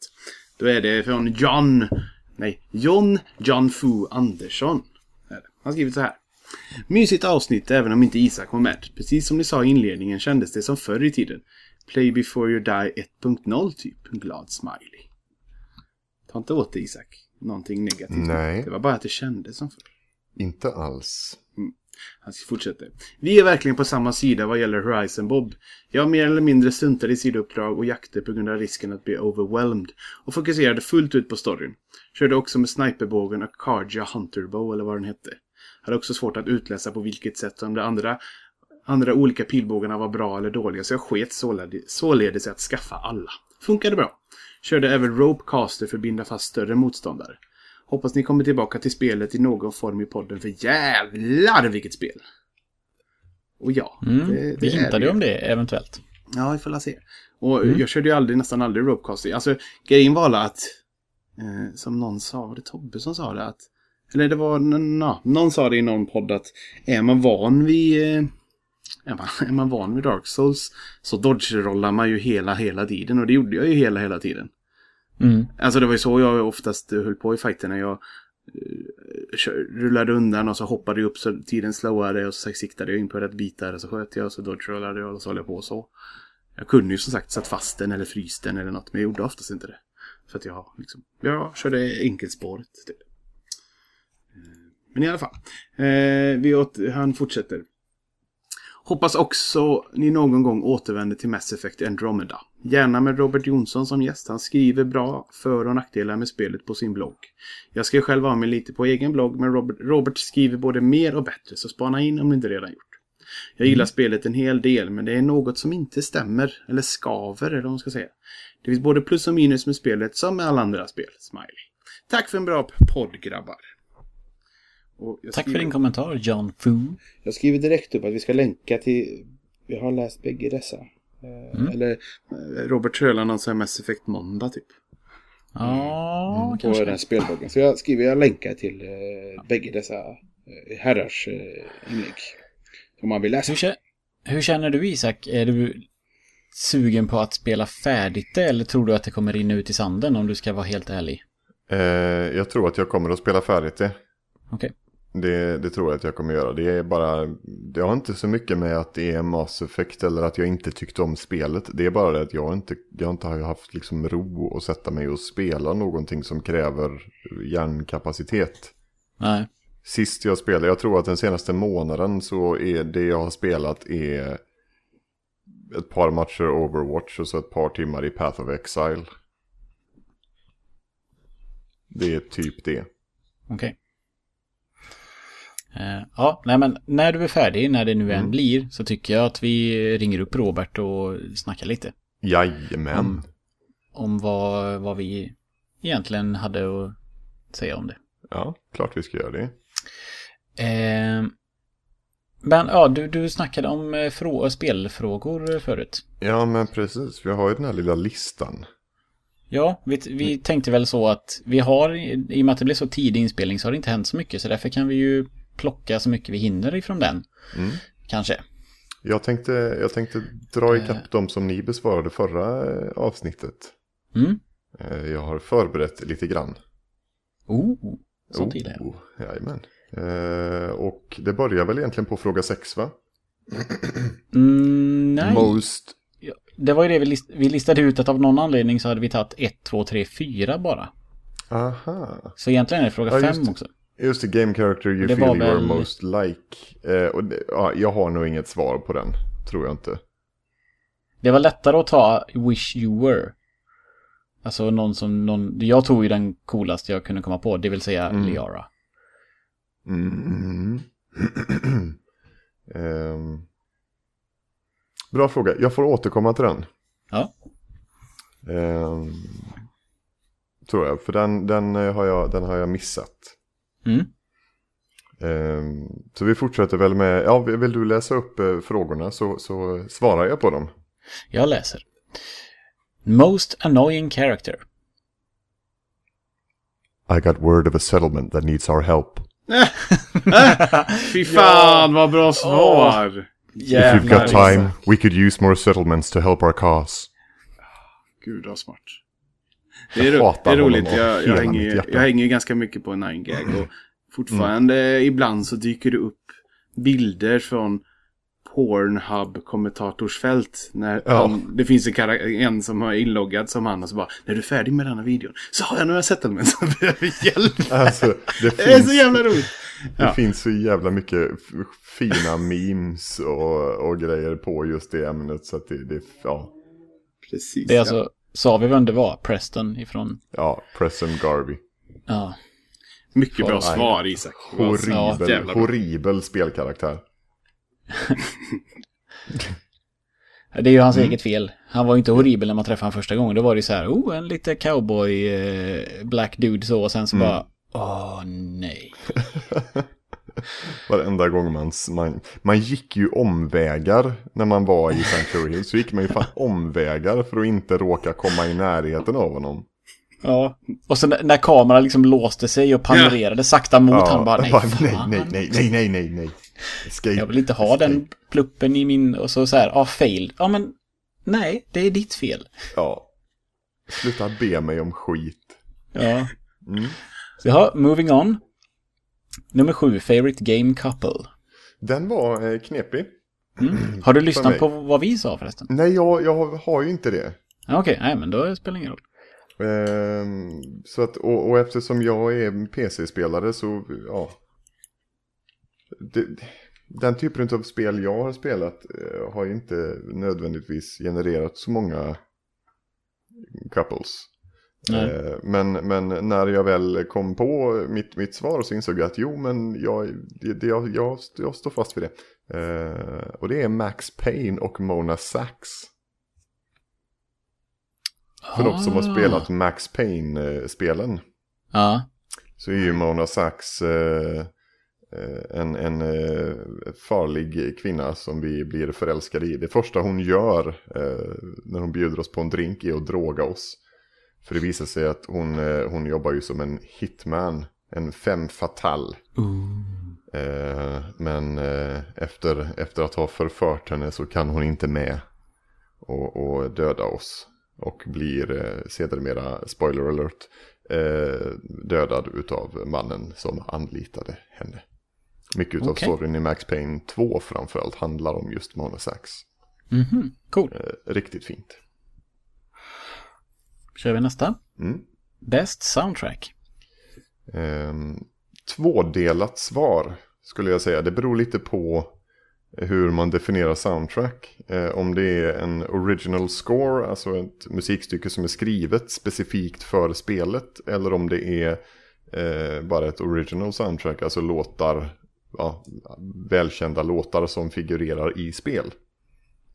Då är det från John, nej, John John Fu Andersson. Han skriver så här. Mysigt avsnitt även om inte Isak var med. Precis som ni sa i inledningen kändes det som förr i tiden. Play before you die 1.0 typ. En glad smiley. Ta inte åt det Isak. Någonting negativt. Nej. Det var bara att det kändes som förr. Inte alls. Han fortsätter. Vi är verkligen på samma sida vad gäller Horizon Bob. Jag mer eller mindre struntade i sidouppdrag och jakter på grund av risken att bli overwhelmed och fokuserade fullt ut på storyn. Körde också med sniperbågen och Karja Hunterbow eller vad den hette. Hade också svårt att utläsa på vilket sätt som de andra, andra olika pilbågarna var bra eller dåliga så jag sket således, att skaffa alla. Funkade bra. Körde även Rope Caster för att binda fast större motståndare. Hoppas ni kommer tillbaka till spelet i någon form i podden för jävlar vilket spel! Och ja, Mm, det, det vi hintade ju om det eventuellt. Ja, vi får se. Och jag körde ju aldrig, nästan aldrig ropecaster. Alltså, grejen var att, eh, som någon sa, var det Tobbe som sa det? Att, eller det var, na, någon sa det i någon podd att är man van vid, eh, är, man, är man van vid Dark Souls så dodge-rollar man ju hela, hela tiden. Och det gjorde jag ju hela, hela tiden. Mm. Alltså det var ju så jag oftast höll på i fighterna. Jag kör- rullade undan och så hoppade jag upp så tiden slowade och så siktade jag in på rätt bitar och så sköt jag och så dodge-rollade jag och så höll jag på så. Jag kunde ju som sagt satt fast den eller fryst den eller något men jag gjorde oftast inte det. För att jag liksom, jag körde enkelspåret. Typ. Eh, Men i alla fall. Eh, vi åt, han fortsätter. Hoppas också ni någon gång återvänder till Mass Effect Andromeda. Gärna med Robert Jonsson som gäst. Han skriver bra för och nackdelar med spelet på sin blogg. Jag ska själv ha mig lite på egen blogg men Robert, Robert skriver både mer och bättre så spana in om ni inte redan gjort. Jag gillar spelet en hel del, men det är något som inte stämmer. Eller skaver, eller vad man ska säga. Det finns både plus och minus med spelet, som med alla andra spel. Smiley. Tack för en bra podd, grabbar. Och jag Tack för skriver- din kommentar, John Fu. Jag skriver direkt upp att vi ska länka till... Jag har läst bägge dessa. Eh, Eller eh, Robert Tröla någon sån här Mass Effect Måndag typ. Ja, På kanske. den här spelbloggen. Så jag skriver, jag länkar till eh, bägge dessa eh, herrars eh, inlägg. Om man vill läsa. Hur, hur känner du Isak? Är du sugen på att spela färdigt det eller tror du att det kommer rinna ut i sanden om du ska vara helt ärlig? Eh, jag tror att jag kommer att spela färdigt det. Okej. Det, det tror jag att jag kommer göra. Det är bara, det har inte så mycket med att det är Mass Effect eller att jag inte tyckte om spelet. Det är bara det att jag inte, jag inte har haft liksom ro att sätta mig och spela någonting som kräver hjärnkapacitet. Nej. Sist jag spelade, jag tror att den senaste månaden så är det jag har spelat är ett par matcher Overwatch och så ett par timmar i Path of Exile. Det är typ det. Okej. Eh, ja, nej men när du är färdig, när det nu än blir, så tycker jag att vi ringer upp Robert och snackar lite. Jajamän. Om, om vad, vad vi egentligen hade att säga om det. Ja, klart vi ska göra det. Eh, men ja, du, du snackade om eh, frå- spelfrågor förut. Ja, men precis. Vi har ju den här lilla listan. Ja, vi, vi tänkte väl så att vi har, i och med att det blev så tidig inspelning så har det inte hänt så mycket. Så därför kan vi ju plocka så mycket vi hinner ifrån den. Mm. Kanske. Jag tänkte, jag tänkte dra ikapp de som ni besvarade förra eh, avsnittet. Mm. Eh, Jag har förberett lite grann. Oh, jag. Oh, jajamän. Eh, och det börjar väl egentligen på fråga sex va? Mm, nej. Most. Ja, Det var ju det vi, list vi listade ut att av någon anledning så hade vi tagit 1, 2, 3, 4 bara. Aha. Så egentligen är det fråga Ja, just 5 det. också. Just det, game character you Det feel you are most like. Eh, och det, ja, jag har nog inget svar på den. Tror jag inte. Det var lättare att ta Wish You Were. Alltså någon som, någon, jag tog ju den coolaste jag kunde komma på, det vill säga Mm. Liara. Mm. Ehm. Bra fråga. Jag får återkomma till den. Ja. Ehm, tror jag. För den, den, har jag, den har jag missat. Mm. Ehm, så vi fortsätter väl med, ja vill du läsa upp eh, frågorna så, så svarar jag på dem. Jag läser. Most annoying character. I got word of a settlement that needs our help. Fy fan vad bra svar! If you've got time, we could use more settlements to help our cause. Gud vad smart. Det är, ro- det är roligt. Jag, jag, hänger, jag hänger ju ganska mycket på Nine Gag. Och fortfarande ibland så dyker det upp bilder från Pornhub kommentatorsfält. När Ja. han, det finns en, en som har inloggad som han och så bara När du är färdig med den här videon så har jag några settlements som behöver hjälp. Alltså, det Det är så jävla roligt. det Ja. finns så jävla mycket fina memes och, och grejer på just det ämnet. Så att det, det ja, Precis. Det är ja. alltså, sa vi vem det var? Preston ifrån... ja, Preston Garvey. Ja. Mycket bra Nej. svar Isak. Horribel, Ja, horribel spelkaraktär. Det är ju hans Mm. eget fel. Han var ju inte horribel när man träffade honom första gången. Då var det ju så här, oh, en lite cowboy eh, black dude så. Och sen så Mm. bara, åh nej. Varenda gång man, man, man gick ju omvägar när man var i Sanctuary Hills. Så gick man ju fan omvägar för att inte råka komma i närheten av honom. Ja. Och sen när kameran liksom låste sig och panorerade sakta mot han bara, nej, nej, fan. nej, nej, nej, nej, nej, nej. Escape, Jag vill inte ha escape. den pluppen i min, och så så här, ja, fail. Ja, men nej, det är ditt fel. Ja. Sluta be mig om skit. Ja. Mm. Så ja, moving on. Nummer sju, favorite game couple. Den var eh, knepig. Mm. Har du lyssnat på vad vi sa förresten? Nej, jag, jag har ju inte det. Ja, Okej, nej men då spelar det ingen roll. Ehm, så att, och, och eftersom jag är PC-spelare så, ja. Det, den typen av spel jag har spelat eh, har ju inte nödvändigtvis genererat så många couples. Eh, men, men när jag väl kom på mitt, mitt svar så insåg jag att jo men jag, det, det, jag, jag, jag står fast vid det. Eh, och det är Max Payne och Mona Sachs. För de som har Ah. spelat Max Payne-spelen Ja. så är ju Mona Sachs eh, eh, en, en eh, farlig kvinna som vi blir förälskade i. Det första hon gör eh, när hon bjuder oss på en drink är att droga oss. För det visar sig att hon, eh, hon jobbar ju som en hitman, en femme fatale. Eh, men eh, efter, efter att ha förfört henne så kan hon inte med och, och döda oss. Och blir eh, sedermera, spoiler alert, eh, dödad utav mannen som anlitade henne. Mycket utav Okej. storyn i Max Payne 2 framförallt handlar om just Mona Sachs. Mhm. Cool. Eh, riktigt fint. Kör vi nästa. Mm. Best soundtrack. Ehm, tvådelat svar skulle jag säga. Det beror lite på hur man definierar soundtrack. Eh, om det är en original score, alltså ett musikstycke som är skrivet specifikt för spelet. Eller om det är eh, bara ett original soundtrack, alltså låtar, ja, välkända låtar som figurerar i spel.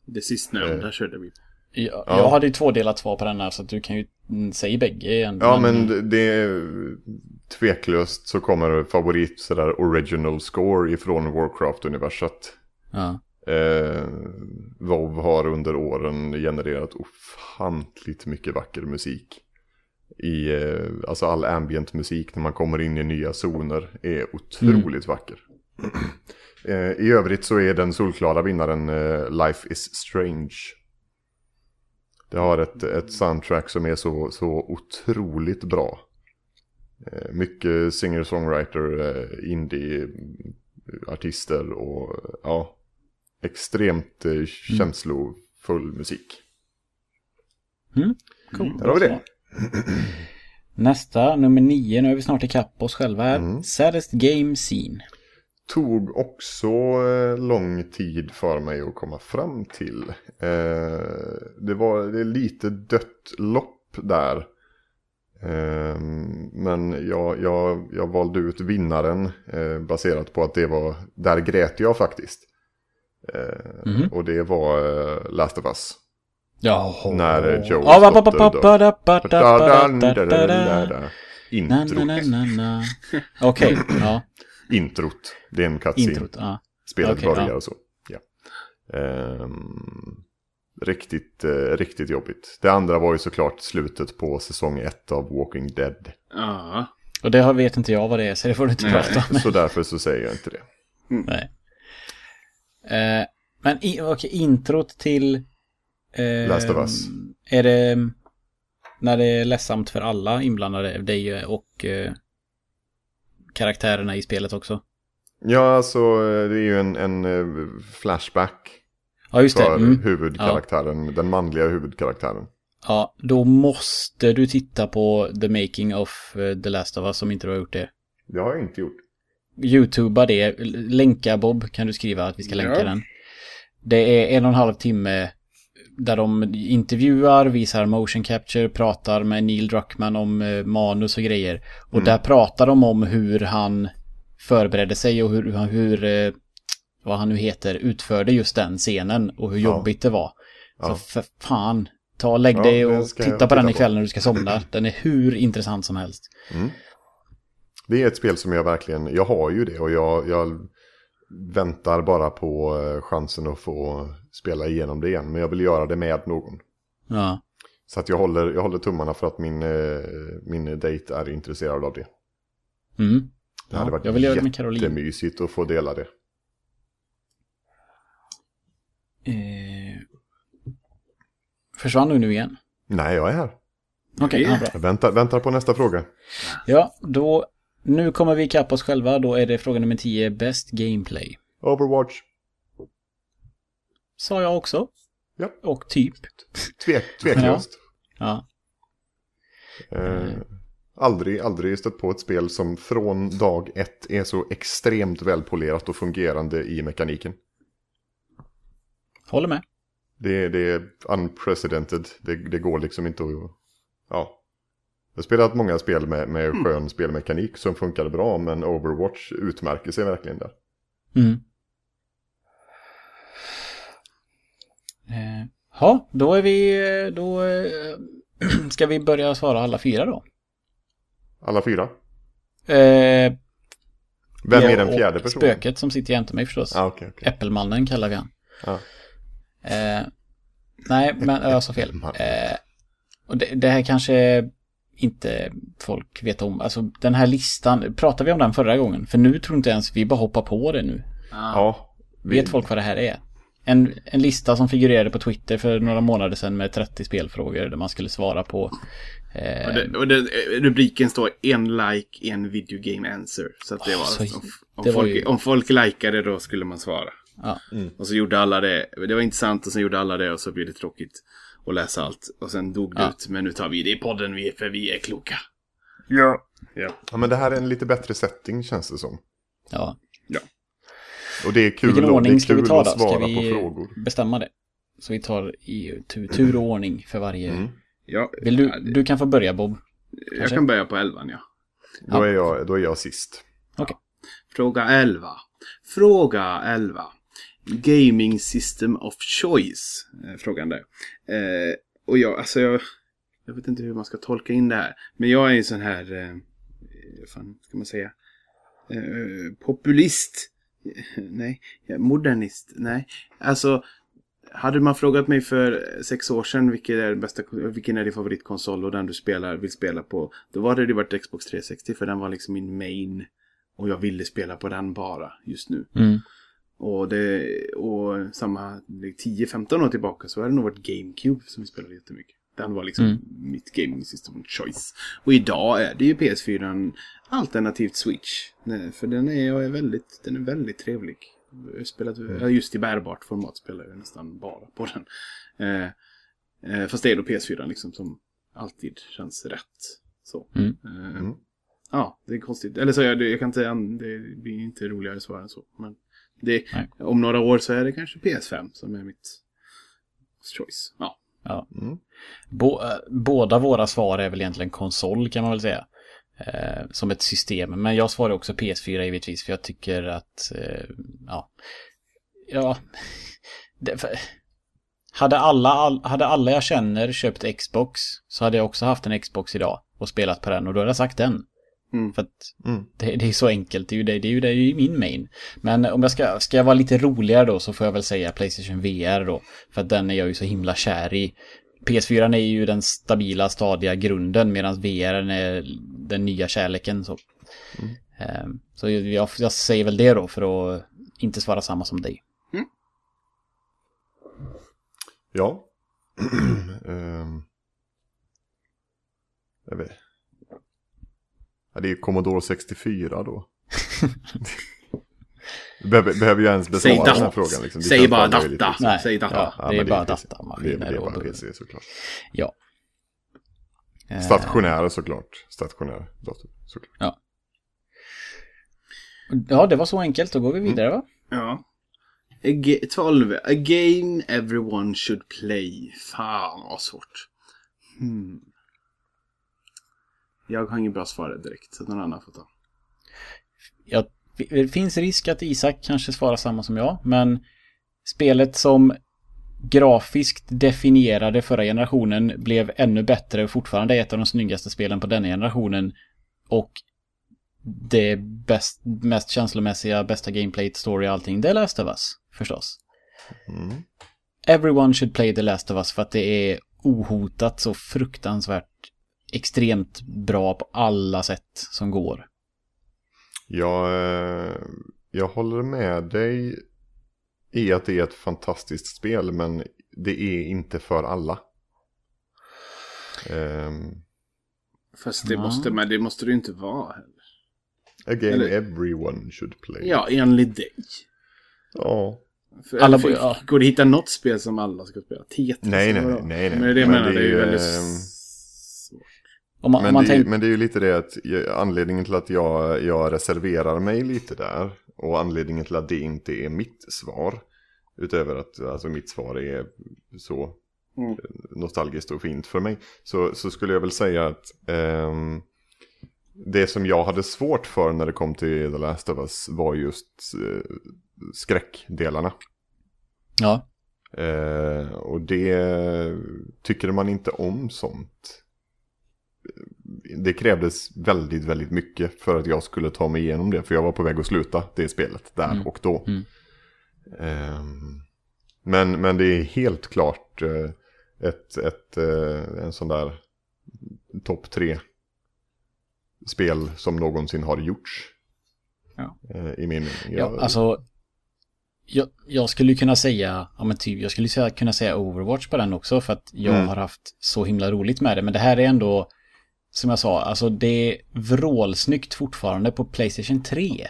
Det sistnämnda Eh. körde vi. Jag, Ja. jag hade ju tvådelat svar på den här så att du kan ju mm, säga bägge igen. Ja, men det- det är tveklöst så kommer favorit sådär original score ifrån Warcraft-universet. Ja. Eh, WoW har under åren genererat ofantligt mycket vacker musik. I, eh, alltså all ambient musik när man kommer in i nya zoner är otroligt vacker. eh, I övrigt så är den solklara vinnaren eh, Life is Strange. Det har ett, ett soundtrack som är så, så otroligt bra. Eh, mycket singer-songwriter, eh, indie-artister och ja, extremt eh, känslofull musik. Cool. Där har vi det. Nästa, nummer nio. Nu är vi snart ikapp oss själva här. Mm. Saddest game scene. Tog också eh, lång tid för mig att komma fram till. Eh, det var det lite dött lopp där. Eh, men jag, jag, jag valde ut vinnaren eh, baserat på att det var, där grät jag faktiskt. Eh, Mhm. Och det var eh, Last of Us. Ja. När eh, Joels ba, ba, dotter dör. Introt. Okej, ja. Introt. Det är en cutscene. Introt. Ja. Spelet Okej, börjar ja. och så. Ja. Ehm, riktigt, eh, riktigt jobbigt. Det andra var ju såklart slutet på säsong ett av Walking Dead. Ja. Och det har- vet inte jag vad det är, så det får du inte Nej. prata om. Så därför så säger jag inte det. Nej. Eh, men i, okej, introt till... Eh, Last of Us. Är det mm, när det är ledsamt för alla inblandade, dig och eh, karaktärerna i spelet också? Ja, alltså eh, det är ju en, en eh, flashback Ja, just det. för Mm. huvudkaraktären, den manliga huvudkaraktären. Ja, då måste du titta på The Making of eh, The Last of Us om inte du har gjort det. Det har jag inte gjort. Youtuba det. Länka Bob kan du skriva att vi ska länka Ja. den. Det är en och en halv timme där de intervjuar, visar motion capture, pratar med Neil Druckmann om eh, manus och grejer. Och där pratar de om hur han förberedde sig och hur, hur eh, vad han nu heter, utförde just den scenen och hur Ja. jobbigt det var. Ja. Så för fan, ta och lägg Ja, dig den och titta på den titta ikväll på. när du ska somna. Den är hur intressant som helst. Mm. Det är ett spel som jag verkligen, jag har ju det och jag, jag väntar bara på eh, chansen att få spela igenom det igen. Men jag vill göra det med någon. Ja. Så att jag håller, jag håller tummarna för att min, eh, min dejt är intresserad av det. Mm. Det hade Ja, varit jag vill göra det med Caroline. jättemysigt att få dela det. Eh, försvann du nu igen? Nej, jag är här. Okej, ja, bra. Jag väntar, väntar på nästa fråga. Ja, då... Nu kommer vi ikapp oss själva. Då är det fråga nummer 10. Best Gameplay. Overwatch. Sa jag också. Ja. Och typ. Tvek, tveklöst. Ja. Eh, aldrig, aldrig stött på ett spel som från dag ett är så extremt välpolerat och fungerande i mekaniken. Håller med. Det, det är unprecedented. Det, det går liksom inte att... Ja. Jag har spelat många spel med, med skön spelmekanik som funkade bra, men Overwatch utmärker sig verkligen där. Mm. Ja, då är vi... Då eh, ska vi börja svara alla fyra då. Alla fyra? Eh, Vem är den fjärde personen? Spöket som sitter jämte mig förstås. Ah, okay, okay. Äppelmannen kallar vi han. Ja. Eh, nej, men jag sa fel. Eh, och det, det, här kanske inte folk vet om. Alltså den här listan, pratade vi om den förra gången? För nu tror inte ens vi bara hoppar på det nu. Ja. Vi... Vet folk vad det här är? En, en lista som figurerade på Twitter för några månader sedan med 30 spelfrågor där man skulle svara på. Eh... Och, det, och det, rubriken står en like, en video game answer. Så att det oh, var, så, om, om, det folk, ju... om folk likade då skulle man svara. Ja. Mm. Och så gjorde alla det. Det var intressant och sen gjorde alla det och så blev det tråkigt att läsa allt. Och sen dog det ja. ut. Men nu tar vi det i podden vi, för vi är kloka. Ja. ja. Ja, men det här är en lite bättre setting känns det som. Ja. Och det är kul, Vilken ordning ska vi ta då? Ska vi bestämma det? Så vi tar i tur, tur och ordning för varje... Mm. Ja, Vill du, du kan få börja Bob. Jag kanske? kan börja på elvan ja. Då, är jag, då är jag sist. Okay. Fråga 11. Fråga 11. Gaming System of Choice. Eh, frågan där. Eh, och jag, alltså jag, jag vet inte hur man ska tolka in det här. Men jag är en sån här, eh, fan ska man säga, eh, populist. Nej, modernist. Nej, alltså hade man frågat mig för sex år sedan vilken är, bästa, vilken är din favoritkonsol och den du spelar, vill spela på. Då hade det varit Xbox 360 för den var liksom min main. Och jag ville spela på den bara just nu. Mm. Och, det, och samma 10-15 år tillbaka så har det nog varit GameCube som vi spelade jättemycket. Den var liksom mm. mitt gaming system choice. Och idag är det ju PS4 alternativt Switch. För den är, väldigt, den är väldigt trevlig. Jag har spelat, mm. Just i bärbart format spelar jag nästan bara på den. Eh, eh, fast det är då PS4 liksom som alltid känns rätt. Så. Mm. Eh, mm. Ja, det är konstigt. Eller så jag, jag kan inte, det blir inte roligare svar än så. Men det, om några år så är det kanske PS5 som är mitt choice. Ja. Ja. Mm. Bo, äh, båda våra svar är väl egentligen konsol kan man väl säga. Eh, som ett system. Men jag svarar också PS4 givetvis för jag tycker att, eh, ja, ja, det, för, hade, alla, all, hade alla jag känner köpt Xbox så hade jag också haft en Xbox idag och spelat på den och då hade jag sagt den. Mm. För att mm. det, det, är så enkelt, det är ju, det, det är ju, det är ju min main. Men om jag ska, ska jag vara lite roligare då så får jag väl säga Playstation VR då. För att den är jag ju så himla kär i. PS4 är ju den stabila, stadiga grunden medan VR är den nya kärleken. Så, mm. um, så jag, jag, säger väl det då för att inte svara samma som dig. Mm. Ja. um, jag vet. Ja, det är Commodore 64 då. Behöver, behöver jag ens besvara den här frågan? Liksom. Säg bara data. Nej, Säg data. Ja, det är bara datamaskiner. Det är bara PC såklart. Ja. Stationär såklart. Stationär dator såklart. Ja. Ja, det var så enkelt. Då går vi vidare va? Ja. 12. A game everyone should play. Fan vad svårt. Hmm. Jag har inget bra svar direkt, så någon annan får ta. Jag det finns risk att Isak kanske svarar samma som jag, men spelet som grafiskt definierade förra generationen blev ännu bättre och fortfarande är ett av de snyggaste spelen på denna generationen. Och det bäst, mest känslomässiga, bästa gameplay, story och allting, det är Last of Us, förstås. Mm. Everyone should play The Last of Us för att det är ohotat så fruktansvärt extremt bra på alla sätt som går. Jag, eh, jag håller med dig i att det är ett fantastiskt spel, men det är inte för alla. Um, Fast det, måste, men det måste det ju inte vara heller. A game Eller, everyone should play. Ja, enligt dig. Ja. För, alla, för, ja. Går det att hitta något spel som alla ska spela? Tetris? Nej, nej, nej, nej. Men det, men menar, det är ju väldigt... Om man, men, om man det, tänk... men det är ju lite det att anledningen till att jag, jag reserverar mig lite där och anledningen till att det inte är mitt svar utöver att alltså, mitt svar är så mm. nostalgiskt och fint för mig så, så skulle jag väl säga att um, det som jag hade svårt för när det kom till The Last of Us var just uh, skräckdelarna. Ja. Eh, och det tycker man inte om sånt. Det krävdes väldigt, väldigt mycket för att jag skulle ta mig igenom det. För jag var på väg att sluta det spelet där Mm. och då. Mm. Ehm, men, men det är helt klart eh, ett, ett, eh, en sån där topp tre spel som någonsin har gjorts. Ja. Eh, I min... Ja, alltså... Jag, jag skulle kunna säga, ja men typ, jag skulle kunna säga Overwatch på den också för att jag Mm. har haft så himla roligt med det. Men det här är ändå, som jag sa, alltså det är vrålsnyggt fortfarande på Playstation 3.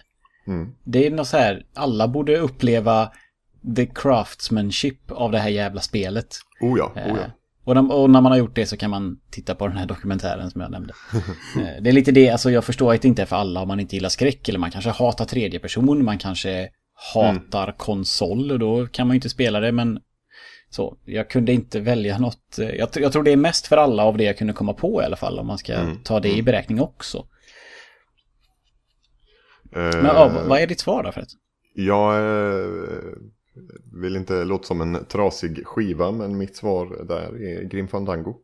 Mm. Det är något så här, alla borde uppleva the craftsmanship av det här jävla spelet. Oh ja, oh ja. Eh, Och, när, och när man har gjort det så kan man titta på den här dokumentären som jag nämnde. Eh, det är lite det, alltså jag förstår att det inte är för alla om man inte gillar skräck eller man kanske hatar tredje person, man kanske hatar konsol och då kan man ju inte spela det men så, jag kunde inte välja något. eh, Jag, jag tror det är mest för alla av det jag kunde komma på i alla fall om man ska Mm, ta det i beräkning också. Eh, Men ja, vad är ditt svar då för att? Jag eh, vill inte låta som en trasig skiva, men mitt svar där är Grim Fandango.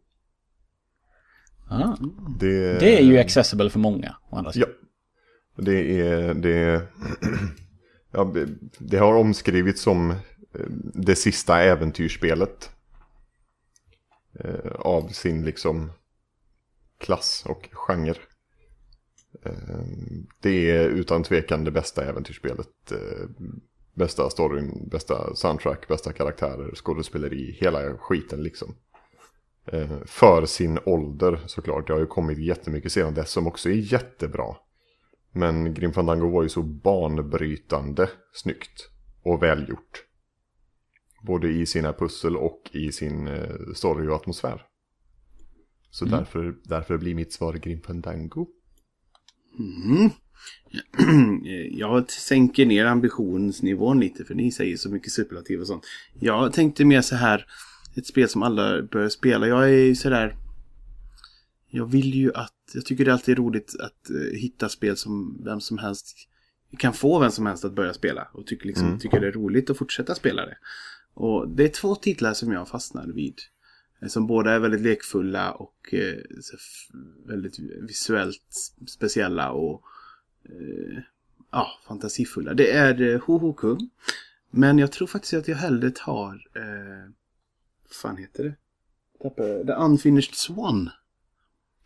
Ah, Det, det är ju accessible för många. Ja. Det är... Det, ja, det- har omskrivits som Eh, det sista äventyrsspelet. Eh, av sin liksom klass och genre. Eh, det är utan tvekan det bästa äventyrsspelet. Bästa storyn, bästa soundtrack, bästa karaktärer, skådespeleri, hela skiten liksom. För sin ålder såklart. Det har ju kommit jättemycket sedan dess som också är jättebra. Men Grim Fandango var ju så banbrytande snyggt och välgjort. Både i sina pussel och i sin eh, story och atmosfär. Så Mm. därför, därför blir mitt svar Grim Fandango. Mm. Jag sänker ner ambitionsnivån lite för ni säger så mycket superlativ och sånt. Jag tänkte mer så här, ett spel som alla bör spela. Jag är ju sådär, jag vill ju att, jag tycker det är alltid roligt att eh, hitta spel som vem som helst kan få vem som helst att börja spela. Och tycker, liksom, Mm. tycker det är roligt att fortsätta spela det. Och det är två titlar som jag fastnar vid. Eh, Som båda är väldigt lekfulla och eh, väldigt visuellt speciella och eh, ja, fantasifulla. Det är eh, Hohoku. Men jag tror faktiskt att jag hellre tar... Eh, vad fan heter det? Tappade- The Unfinished Swan.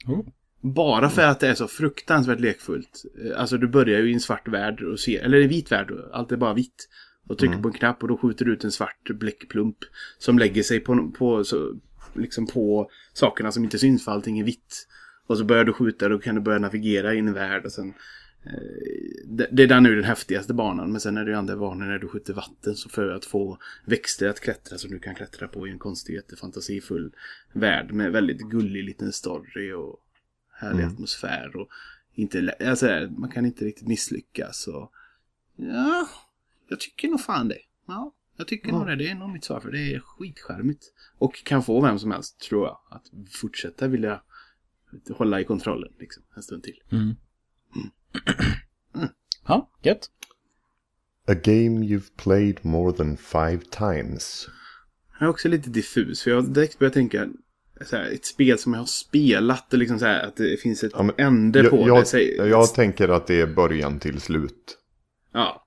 Oh. Bara för att det är så fruktansvärt lekfullt. Eh, Alltså du börjar ju i en svart värld och ser, eller en vit värld, allt är bara vitt. Och trycker på en knapp och då skjuter du ut en svart bläckplump. Som lägger sig på, på, så, liksom på sakerna som inte syns för allting är vitt. Och så börjar du skjuta och då kan du börja navigera i en värld och sen eh, det, är nu den häftigaste banan. Men sen är det ju andra banor när du skjuter vatten så för att få växter att klättra som du kan klättra på i en konstig jättefantasifull värld med väldigt gullig liten story och härlig Mm. atmosfär och inte, alltså, man kan inte riktigt misslyckas. Och, ja, jag tycker nog fan det. Ja, jag tycker nog det. Det är nog mitt svar för det är skitskärmigt. Och kan få vem som helst, tror jag, att fortsätta vilja hålla i kontrollen liksom, en stund till. Mm. Ja, gött. A game you've played more than five times. Jag är också lite diffus, för jag har direkt börjat tänka så här, ett spel som jag har spelat och liksom så här, att det finns ett Ja, men ände på jag, det. jag, Säg- jag tänker att det är början till slut. Ja.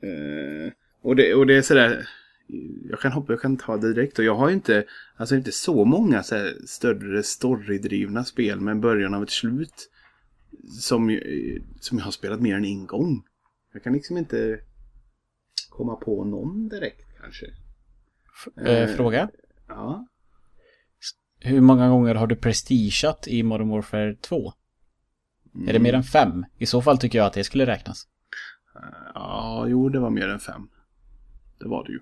Eh, och, det, och det är sådär. Jag kan hoppa, jag kan ta det direkt. Och jag har ju inte, alltså inte så många så här, större storydrivna spel med en början av ett slut. Som, som jag har spelat mer än en gång. Jag kan liksom inte komma på någon direkt kanske. Eh, fråga. Ja. Hur många gånger har du prestigeat i Modern Warfare 2? Är det mer än fem? I så fall tycker jag att det skulle räknas. Ja, jo, det var mer än fem. Det var det ju.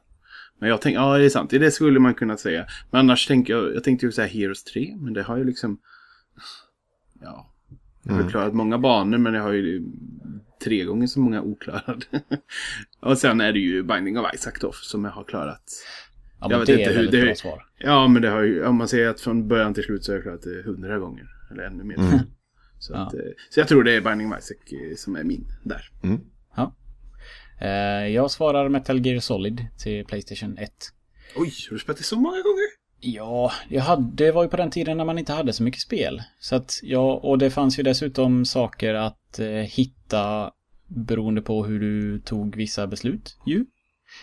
Men jag tänkte, ja det är sant, det skulle man kunna säga. Men annars tänkte jag, jag tänkte ju säga Heroes 3, men det har ju liksom... Ja. Jag har ju klarat många banor, men jag har ju tre gånger så många oklarade. och sen är det ju Binding of Isaac då, som jag har klarat. Ja, Jag vet det inte är hur det- bra svar. Ja, men det har ju, om man säger att från början till slut så har jag klarat det hundra gånger. Eller ännu mer. Mm. Så, Ja. att, eh, så jag tror det är Binding of Isaac eh, som är min där. Mm. Ja. Eh, jag svarar Metal Gear Solid till Playstation 1. Oj, har du spelat det så många gånger? Ja, jag hade, det var ju på den tiden när man inte hade så mycket spel. Så att, ja, och det fanns ju dessutom saker att eh, hitta beroende på hur du tog vissa beslut ju.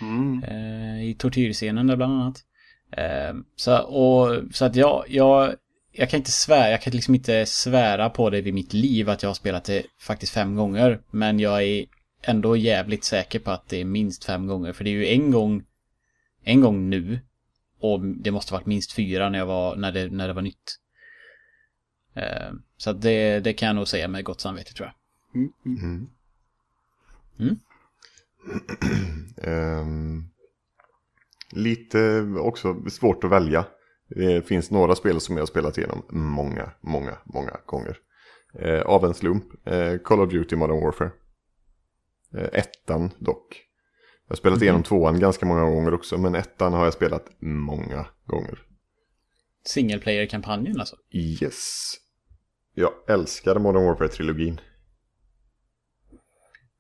Mm. Eh, I tortyrscenen där bland annat. Eh, så, och, så att jag, jag, jag kan inte svära, jag kan liksom inte svära på det vid mitt liv att jag har spelat det faktiskt fem gånger. Men jag är ändå jävligt säker på att det är minst fem gånger. För det är ju en gång, en gång nu. Och det måste varit minst fyra när, jag var, när, det, när det var nytt. Eh, så det, det kan jag nog säga med gott samvete tror jag. Mm. Mm. Ehm, lite också svårt att välja. Det finns några spel som jag har spelat igenom många, många, många gånger. Eh, av en slump. Eh, Call of Duty Modern Warfare. Eh, ettan dock. Jag har spelat igenom tvåan ganska många gånger också, men ettan har jag spelat många gånger. Single player-kampanjen alltså. Yes. Jag älskar Modern Warfare-trilogin.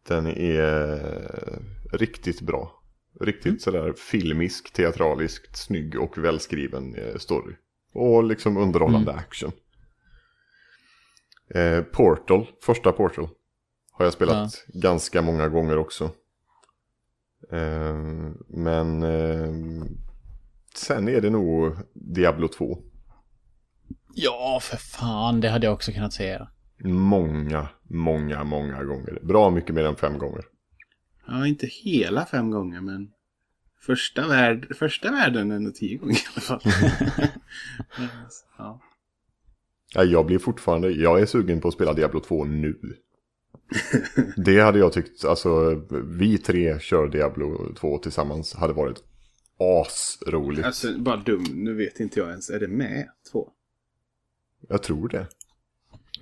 Den är riktigt bra. Riktigt Mm. sådär filmisk, teatraliskt, snygg och välskriven eh, story. Och liksom underhållande Mm. action. Eh, Portal, första Portal. Har jag spelat ganska många gånger också. Eh, men eh, sen är det nog Diablo 2. Ja, för fan, det hade jag också kunnat säga. Många, många, många gånger. Bra mycket mer än fem gånger. Ja, inte hela fem gånger, men första, värld, första världen ändå tio gånger i alla fall. ja. Ja, jag blir fortfarande, jag är sugen på att spela Diablo 2 nu. Det hade jag tyckt, alltså vi tre kör Diablo 2 tillsammans hade varit asroligt. Alltså, bara dum. Nu vet inte jag ens. Är det med två? Jag tror det.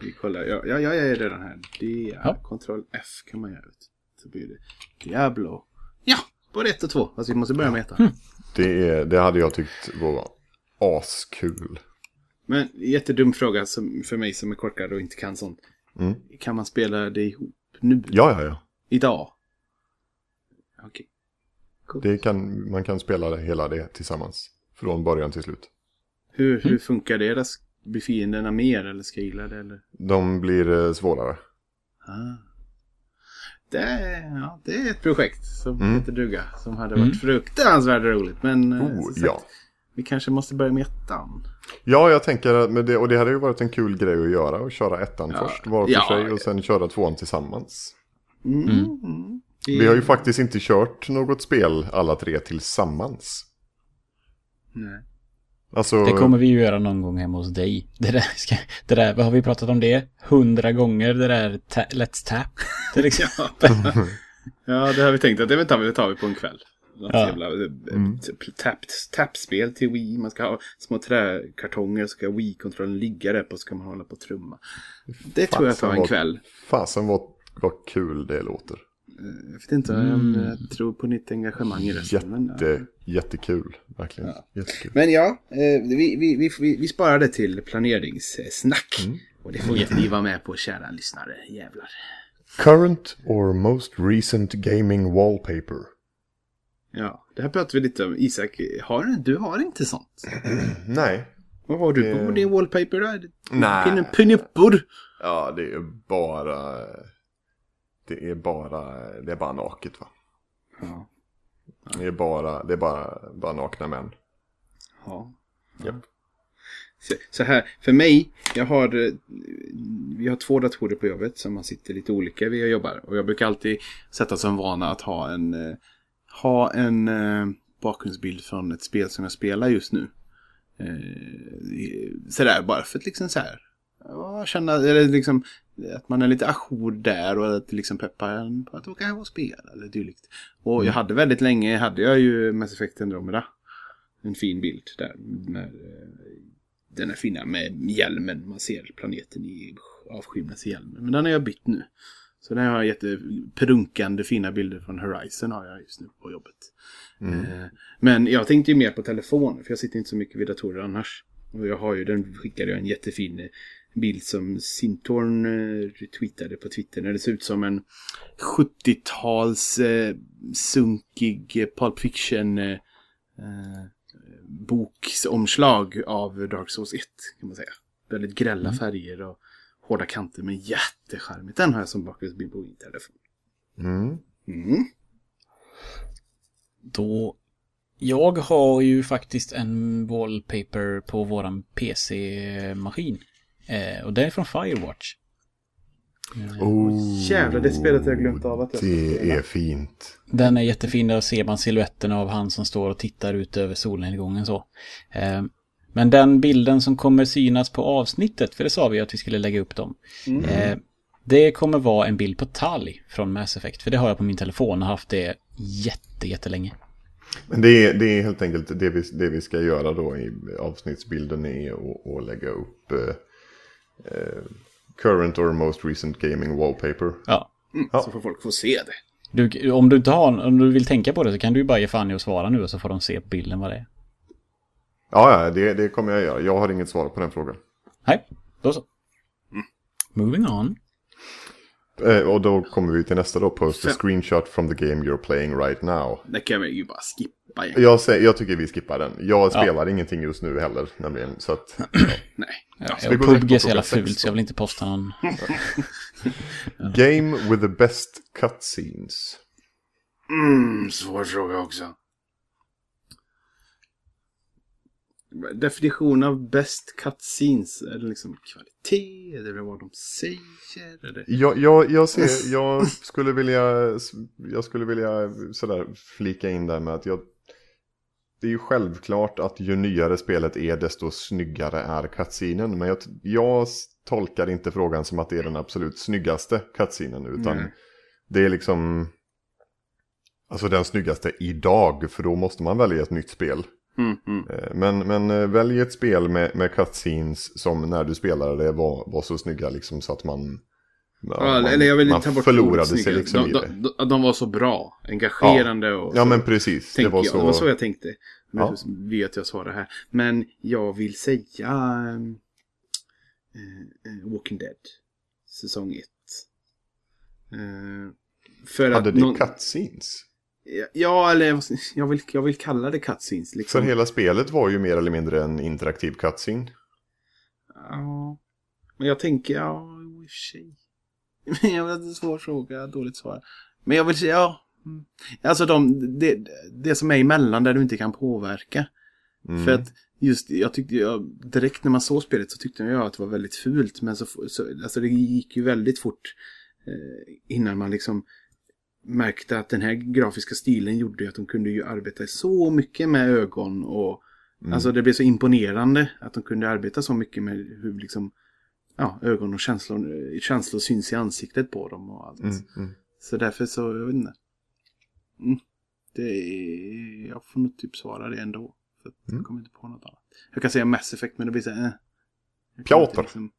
Vi kollar. Ja, ja jag är redan här. Det är Ja. Ctrl F kan man göra. Du. Så blir det Diablo. Ja, både ett och två. Fast vi måste börja med ettan. Det, är, det hade jag tyckt var askul. Men jättedum fråga som, för mig som är korkad och inte kan sånt. Mm. Kan man spela det ihop nu? Ja, ja, ja. Idag? Okej. Det kan, man kan spela hela det tillsammans. Från början till slut. Hur, hur funkar det? då? Blir fienderna mer eller scalade eller? De blir eh, svårare. Ah. Det, är, ja, det är ett projekt som Mm. heter duga. Som hade varit fruktansvärt roligt. Men eh, Oh, sagt, ja. Vi kanske måste börja med ettan. Ja, jag tänker att med det, och det hade ju varit en kul grej att göra. Att köra ettan Ja. först var för Ja. sig och sen köra tvåan tillsammans. Mm. Mm. Mm. Vi har ju faktiskt inte kört något spel alla tre tillsammans. Nej. Alltså, Det kommer vi ju göra någon gång hemma hos dig. Det där, ska, det där vad har vi pratat om det? Hundra gånger, det där ta, Let's Tap. Till exempel. Ja, det har vi tänkt att det tar vi, det tar vi på en kväll. Ja. jävla eh, Mm. typ tapp, tappspel till Wii. Man ska ha små träkartonger. Så ska Wii-kontrollen ligga där på. Så ska man hålla på och trumma. Det tror jag tar Fasen en vad- kväll. fasen vad, vad kul det låter. Jag vet inte om Mm. jag tror på nytt engagemang i resten. Men, ja. Jätte, jättekul, verkligen. Ja. Jättekul. men ja, eh, vi, vi, vi, vi, vi sparar det till planeringssnack. Mm. Och det får inte ni vara med på, kära lyssnare. Jävlar. Current or most recent gaming wallpaper? Ja, det här pratar vi lite om. Isak, har, du har inte sånt. Nej. Vad har du på din wallpaper då? Nej. Pinuppor? Ja, det är bara... Det är bara, det är bara naket va? Ja. Det är bara, det är bara, bara nakna män. ja. Japp. Så, så här, för mig, jag har, eh, vi har två datorer på jobbet som man sitter lite olika vid och jobbar. Och jag brukar alltid sätta som vana att ha en, eh, ha en eh, bakgrundsbild från ett spel som jag spelar just nu. Eh, sådär, bara för att liksom så här, ja, känna, eller liksom att man är lite ajour där och att liksom peppar en på att åka hem och spela eller dylikt. Och jag hade väldigt länge, hade jag ju Mass Effect Andromeda. En fin bild där. Med, eh, den är fina med hjälmen. Man ser planeten i avskymnadshjälmen. Men den har jag bytt nu. Så den har jag jätteprunkande fina bilder från Horizon har jag just nu på jobbet. Eh, Men jag tänkte ju mer på telefon. För jag sitter inte så mycket vid datorer annars. Och jag har ju, den skickade jag en jättefin eh, bild som Sintorn eh, retweetade på Twitter. När det ser ut som en 70-tals eh, sunkig Pulp Fiction eh, boksomslag av Dark Souls 1 kan man säga. Väldigt grälla Mm. färger och hårda kanter men jättecharmigt. Den har jag som bakgrundsbild på Wintertelefon. Mm. Mm. Då... Jag har ju faktiskt en wallpaper på våran PC-maskin. Eh, och det är från Firewatch. Oh, Jävlar, det spelet har jag glömt av att jag Det är fint. Den är jättefin, där ser man siluetten av han som står och tittar ut över solnedgången så. Eh, men den bilden som kommer synas på avsnittet, för det sa vi att vi skulle lägga upp dem. Eh, det kommer vara en bild på Tali från Mass Effect, för det har jag på min telefon och haft det jätte, jättelänge. Men det är, det är helt enkelt det vi, det vi ska göra då i avsnittsbilden är att, lägga upp eh, eh, current or most recent gaming wallpaper. Ja. Ja. Så får folk få se det. Du, om, du inte har, om du vill tänka på det så kan du ju bara ge fan i att svara nu och så får de se på bilden vad det är. Ja, ja det, det kommer jag göra. Jag har inget svar på den frågan. Nej, då så. Moving on. Eh, och då kommer vi till nästa då, post a screenshot from the game you're playing right now. Det kan vi ju bara skippa igen. Jag, säger, jag tycker vi skippar den. Jag spelar ingenting just nu heller, nämligen. Så att, Nej. Ja, så PubG på är så jävla fult så jag vill inte posta någon. game with the best cutscenes. Mm, svår fråga också. Definition av best cutscenes. Är det liksom kvalitet? Är det vad de säger? Är det... Jag, jag, jag, ser, jag skulle vilja, jag skulle vilja sådär flika in där med att jag, det är ju självklart att ju nyare spelet är desto snyggare är cutscenen. Men jag, jag tolkar inte frågan som att det är den absolut snyggaste cutscenen utan Nej. det är liksom Alltså den snyggaste idag, för då måste man välja ett nytt spel. Mm, mm. Eh, Men, men eh, välj ett spel med, med cutscenes som när du spelade det var, var så snygga liksom så att man... Ja, Ja, man, eller jag vill man inte ta bort förlorade sig snygga. liksom i de, det. de, de, de var så bra. Engagerande och Ja så. men precis, det var jag. Det var så så... jag tänkte. Men Ja. så vet jag svarar här. Men jag vill säga eh, Walking Dead. Säsong 1. för Hade att det någon- cutscenes? Ja, eller jag- jag vill, jag vill kalla det cutscenes. För Liksom. hela spelet var ju mer eller mindre en interaktiv cutscene. Ja. Men jag tänker, ja, i och för sig. Men jag vet, är en svår fråga, dåligt svar. Men jag vill säga, ja. Mm. Alltså de, det, det som är emellan där du inte kan påverka. Mm. För att just, jag tyckte, jag, direkt när man såg spelet så tyckte jag att det var väldigt fult. Men så, så alltså det gick ju väldigt fort eh, innan man liksom märkte att den här grafiska stilen gjorde att de kunde ju arbeta så mycket med ögon och Mm. Alltså det blev så imponerande att de kunde arbeta så mycket med hur liksom ja, ögon och känslor, känslor syns i ansiktet på dem och allt. Mm, mm. Så därför så, jag vet inte. Mm. Det är, jag får nog typ svara det ändå. För att Mm. jag kommer inte på något annat. Jag kan säga Mass Effect men det blir så här, eh. Jag Piotr. Liksom...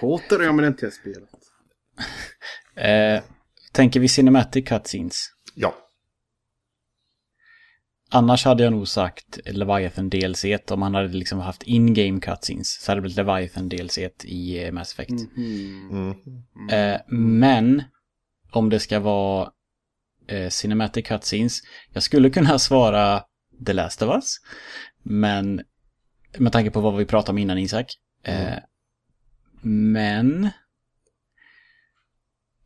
Piotr, ja men det har inte jag spelat. Eh, tänker vi Cinematic Cutscenes. Ja. Annars hade jag nog sagt Leviathan DLC om man hade liksom haft in-game cutscenes. Så hade det blivit Leviathan DLC i eh, Mass Effect. Mhm. Mm. Eh, men om det ska vara eh, Cinematic Cutscenes. Jag skulle kunna svara The Last of Us. Men med tanke på vad vi pratade om innan Isak. Eh, men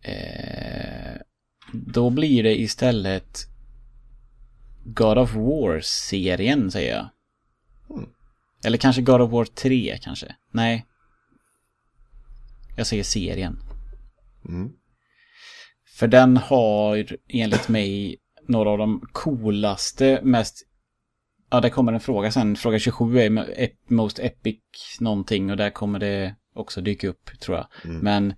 eh, då blir det istället God of War-serien säger jag. Mm. Eller kanske God of War 3 kanske. Nej. Jag säger serien. Mm. För den har enligt mig några av de coolaste, mest... Ja, där kommer en fråga sen. Fråga 27 är Most Epic någonting och där kommer det också dyka upp, tror jag. Mm. Men... Eh,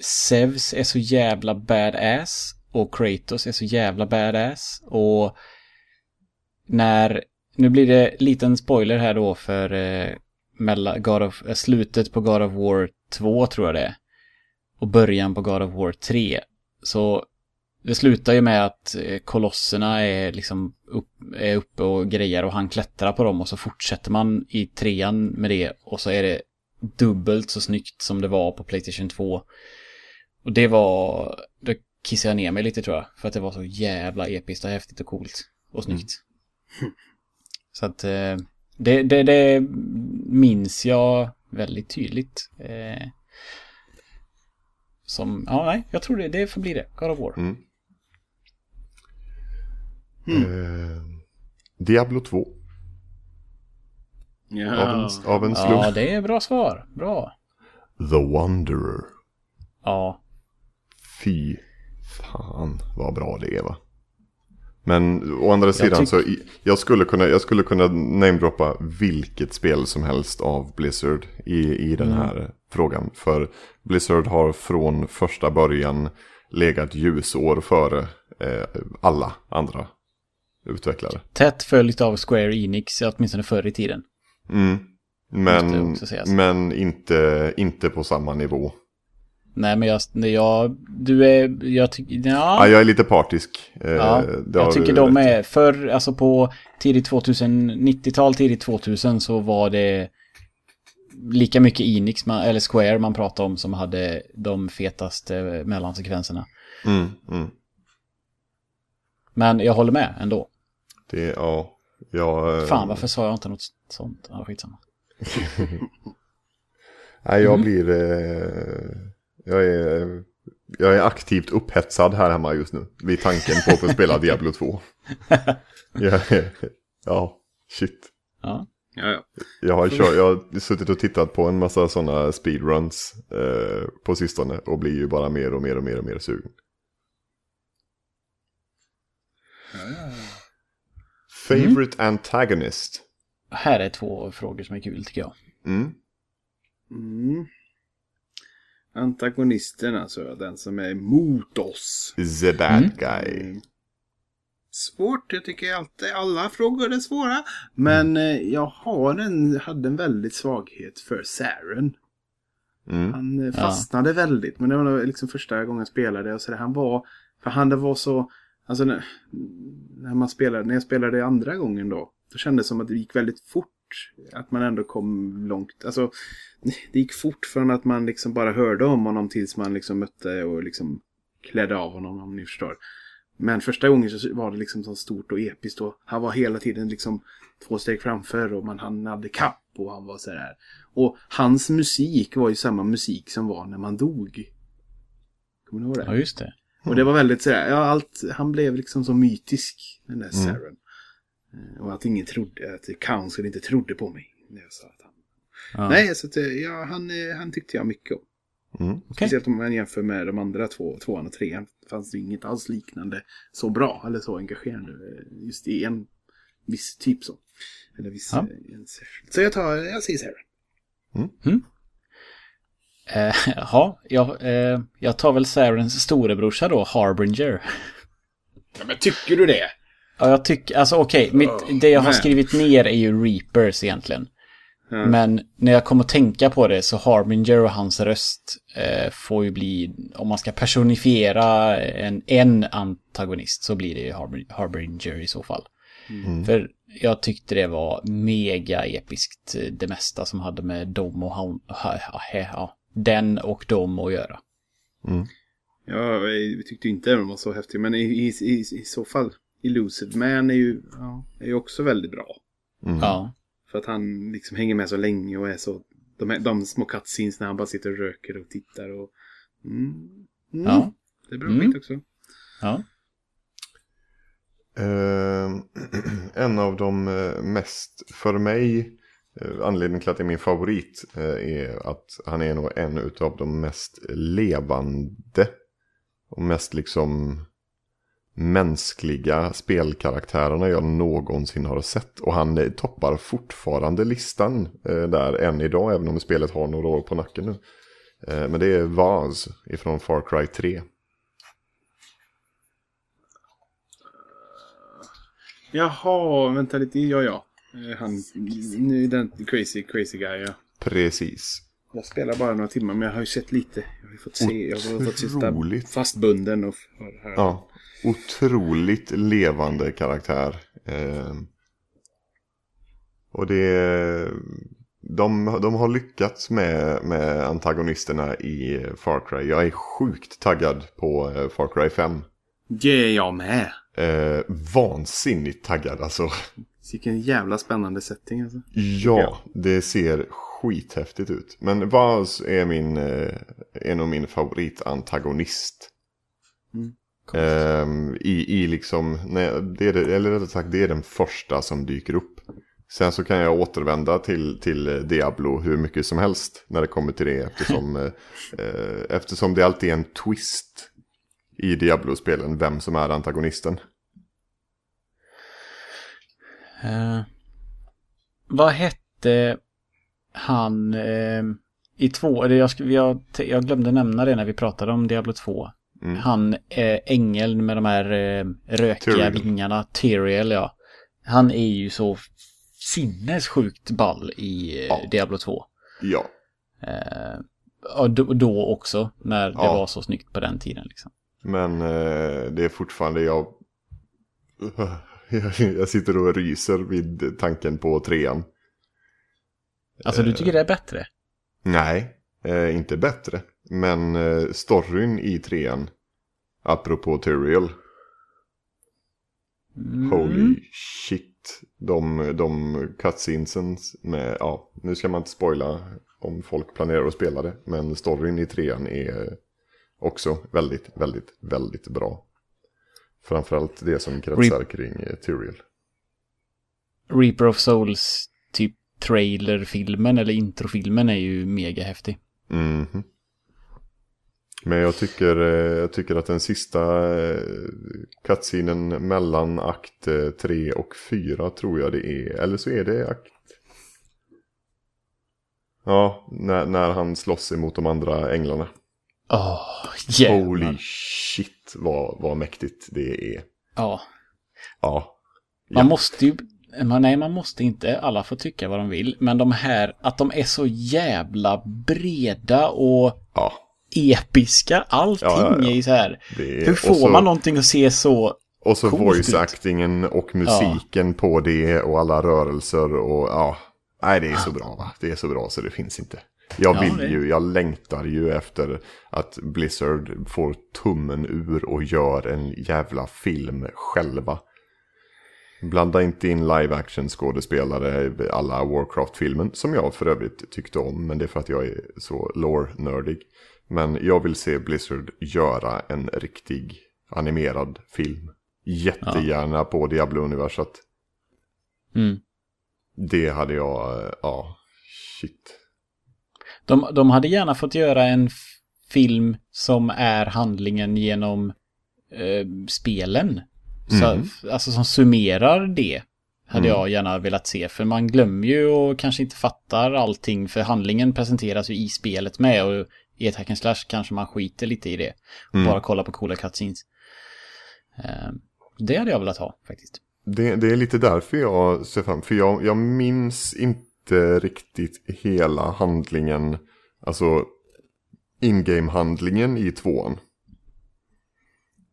Zeus är så jävla badass och Kratos är så jävla badass och när... Nu blir det liten spoiler här då för eh, mellan God of, eh, slutet på God of War 2 tror jag det är. Och början på God of War 3. Så det slutar ju med att eh, kolosserna är liksom upp, är uppe och grejer och han klättrar på dem och så fortsätter man i trean med det och så är det dubbelt så snyggt som det var på Playstation 2. Och det var, det kissade jag ner mig lite tror jag. För att det var så jävla episkt och häftigt och coolt. Och snyggt. Så att eh, det, det, det minns jag väldigt tydligt. Eh, som, ja nej, jag tror det, det får bli det. God of War. Mm. Eh, Diablo 2. Ja. Av en, av en slump. Ja, det är bra svar. Bra. The Wanderer. Ja, Fy fan vad bra det är va. Men å andra sidan tyck- så jag skulle kunna, jag skulle kunna namedroppa vilket spel som helst av Blizzard i, i den här frågan. För Blizzard har från första början legat ljusår före eh, alla andra utvecklare. tätt följt av Square Enix, åtminstone förr i tiden. Mm. Men, men inte, inte på samma nivå. Nej, men jag, jag du är, jag tycker, Ja, ja. jag är lite partisk. Eh, Ja, jag tycker de rätt är, förr, alltså på tidigt 2000, 90-tal, tidigt 2000 så var det lika mycket Enix, man, eller Square man pratade om som hade de fetaste mellansekvenserna. Mm, mm. Men jag håller med ändå. Det, ja, jag... eh, Fan, varför sa jag inte något sånt? Ja, skitsamma. Nej, jag Mm. blir... Eh, jag, är, jag är aktivt upphetsad här hemma just nu. Vid tanken på att få spela Diablo 2. Jag är- ja, shit. Ja. Ja, ja. Jag har, kört, jag har suttit och tittat på en massa sådana speedruns eh, på sistone. Och blir ju bara mer och mer och mer och mer sugen. Favorite antagonist? Här är två frågor som är kul tycker jag. Mm. Mm. Antagonisten alltså, den som är emot oss. The bad Mm. guy. Mm. Svårt, jag tycker alltid alla frågor är svåra. Men eh, jag har en, hade en väldigt svaghet för Saren. Mm. Han eh, fastnade väldigt, men det var liksom första gången jag spelade. Och så där, han var, för han det var så, alltså när, när man spelade, när jag spelade andra gången då, då kändes det som att det gick väldigt fort. Att man ändå kom långt, alltså det gick fort från att man liksom bara hörde om honom tills man liksom mötte och liksom klädde av honom om ni förstår. Men första gången så var det liksom så stort och episkt och han var hela tiden liksom två steg framför och man han hade kapp och han var så där. Och hans musik var ju samma musik som var när man dog. Kommer ni ihåg det? Ja, just det. Och det var väldigt sådär, ja allt, han blev liksom så mytisk, den där Mm. Saren. Eh, Och att ingen trodde, att Council inte trodde på mig. När jag sa att han... Ja. Nej, så att, eh, ja, han, eh, han tyckte jag mycket om. Mm. Okej. Speciellt om man jämför med de andra två, tvåan och trean. Fanns det inget alls liknande så bra eller så engagerande. Just i en viss typ så. Eller viss... Ja. En särskild. så jag tar, jag säger Saren. Eh, Jaha, jag, eh, jag tar väl Sarens storebrorsa då, Harbinger. Ja, men tycker du det? Ja, jag tycker, alltså okej, mitt- det jag har skrivit ner är ju Reapers egentligen. Ja. Men när jag kommer att tänka på det så Harbinger och hans röst eh, får ju bli, om man ska personifiera en, en antagonist så blir det ju Harbi- Harbinger i så fall. För jag tyckte det var mega episkt eh, det mesta som hade med dem och han, ha, ha, ha, den och dem att göra. Ja, vi tyckte inte den var så häftig. Men i, i, i, i så fall, Illusive Man är ju, ja, är ju också väldigt bra. Mm. Ja, För att han liksom hänger med så länge och är så... De, här- de små cutscenes när han bara sitter och röker och tittar och... Mm, mm, ja, Det är bra Mm. skit också. ja. Eh, en av de eh, mest, för mig, eh, anledningen till att det är min favorit eh, är att han är nog en av de mest levande och mest liksom mänskliga spelkaraktärerna jag någonsin har sett. Och han eh, toppar fortfarande listan eh, där än idag, även om spelet har några år på nacken nu. Eh, men det är Vaz ifrån Far Cry 3. Jaha, vänta lite. Ja, ja. Eh, Han, nu är den crazy, crazy guy, ja. Precis. Jag spelar bara några timmar, men jag har ju sett lite. Jag har ju fått se. Jag har fått sitta fastbunden och har- Ja, otroligt levande karaktär. Eh, och det, de, de har lyckats med, med antagonisterna i Far Cry. Jag är sjukt taggad på eh, Far Cry 5. Det är jag med. Eh, vansinnigt taggad alltså. Vilken jävla spännande setting alltså. Ja, det ser skithäftigt ut. Men Vaz är min, eh, är nog min favoritantagonist. Mm. Ehm, i, I liksom, nej, det är det, eller rättare sagt det är den första som dyker upp. Sen så kan jag återvända till, till Diablo hur mycket som helst när det kommer till det. Eftersom, eh, eh, eftersom det alltid är en twist i Diablo-spelen vem som är antagonisten. Eh, vad hette han eh, i två? Eller jag, jag, jag glömde nämna det när vi pratade om Diablo 2. Mm. Han eh, ängeln med de här eh, rökiga vingarna, Tyrael ja. Han är ju så sinnessjukt ball i eh, Ja. Diablo 2. Ja, Eh, och då, då också, när det Ja. var så snyggt på den tiden liksom. men eh, det är fortfarande jag... Jag sitter och ryser vid tanken på trean. Alltså du tycker det är bättre? Nej, eh, inte bättre. Men eh, storyn i trean, apropå Tyrael, Mm. holy shit. De, de cutscenesen med, ja, nu ska man inte spoila om folk planerar att spela det. Men storyn i trean är också väldigt, väldigt, väldigt bra. Framförallt det som kretsar kring eh. Reaper of Souls typ trailerfilmen eller introfilmen är ju mega häftig. Mhm. Men jag tycker, eh, jag tycker att den sista eh, cutscenen mellan akt 3 och 4 tror jag det är. Eller så är det akt... Ja, när, när han slåss emot de andra änglarna. Åh, jävlar. Holy shit vad, vad mäktigt det är. Ja. Ja. Man Ja. måste ju... Man, nej, man måste inte. Alla får tycka vad de vill. Men de här, att de är så jävla breda och Ja. Episka. Allting Ja, ja, ja. är så här. Är, Hur får så- man någonting att se så... Och så coolt voice ut? actingen och musiken på det och alla rörelser och ja. Nej, det är så bra va? Det är så bra så det finns inte. Jag Ja, vill det- ju, jag längtar ju efter att Blizzard får tummen ur och gör en jävla film själva. Blanda inte in live action skådespelare i alla Warcraft-filmen, som jag för övrigt tyckte om, men det är för att jag är så lore-nördig. Men jag vill se Blizzard göra en riktig animerad film. Jättegärna på Diablo-universat. Mm. Det hade jag, eh, ja, shit. De, de hade gärna fått göra en film som är handlingen genom eh, spelen. Så, Mhm. Alltså som summerar det. Hade Mm. jag gärna velat se. För man glömmer ju och kanske inte fattar allting. För handlingen presenteras ju i spelet med. Och i ett hack and slash kanske man skiter lite i det. Och Mm. bara kollar på coola cutscenes. Eh, det hade jag velat ha faktiskt. Det, det är lite därför jag ser fram För jag, jag minns inte riktigt hela handlingen. Alltså in-game-handlingen i tvåan.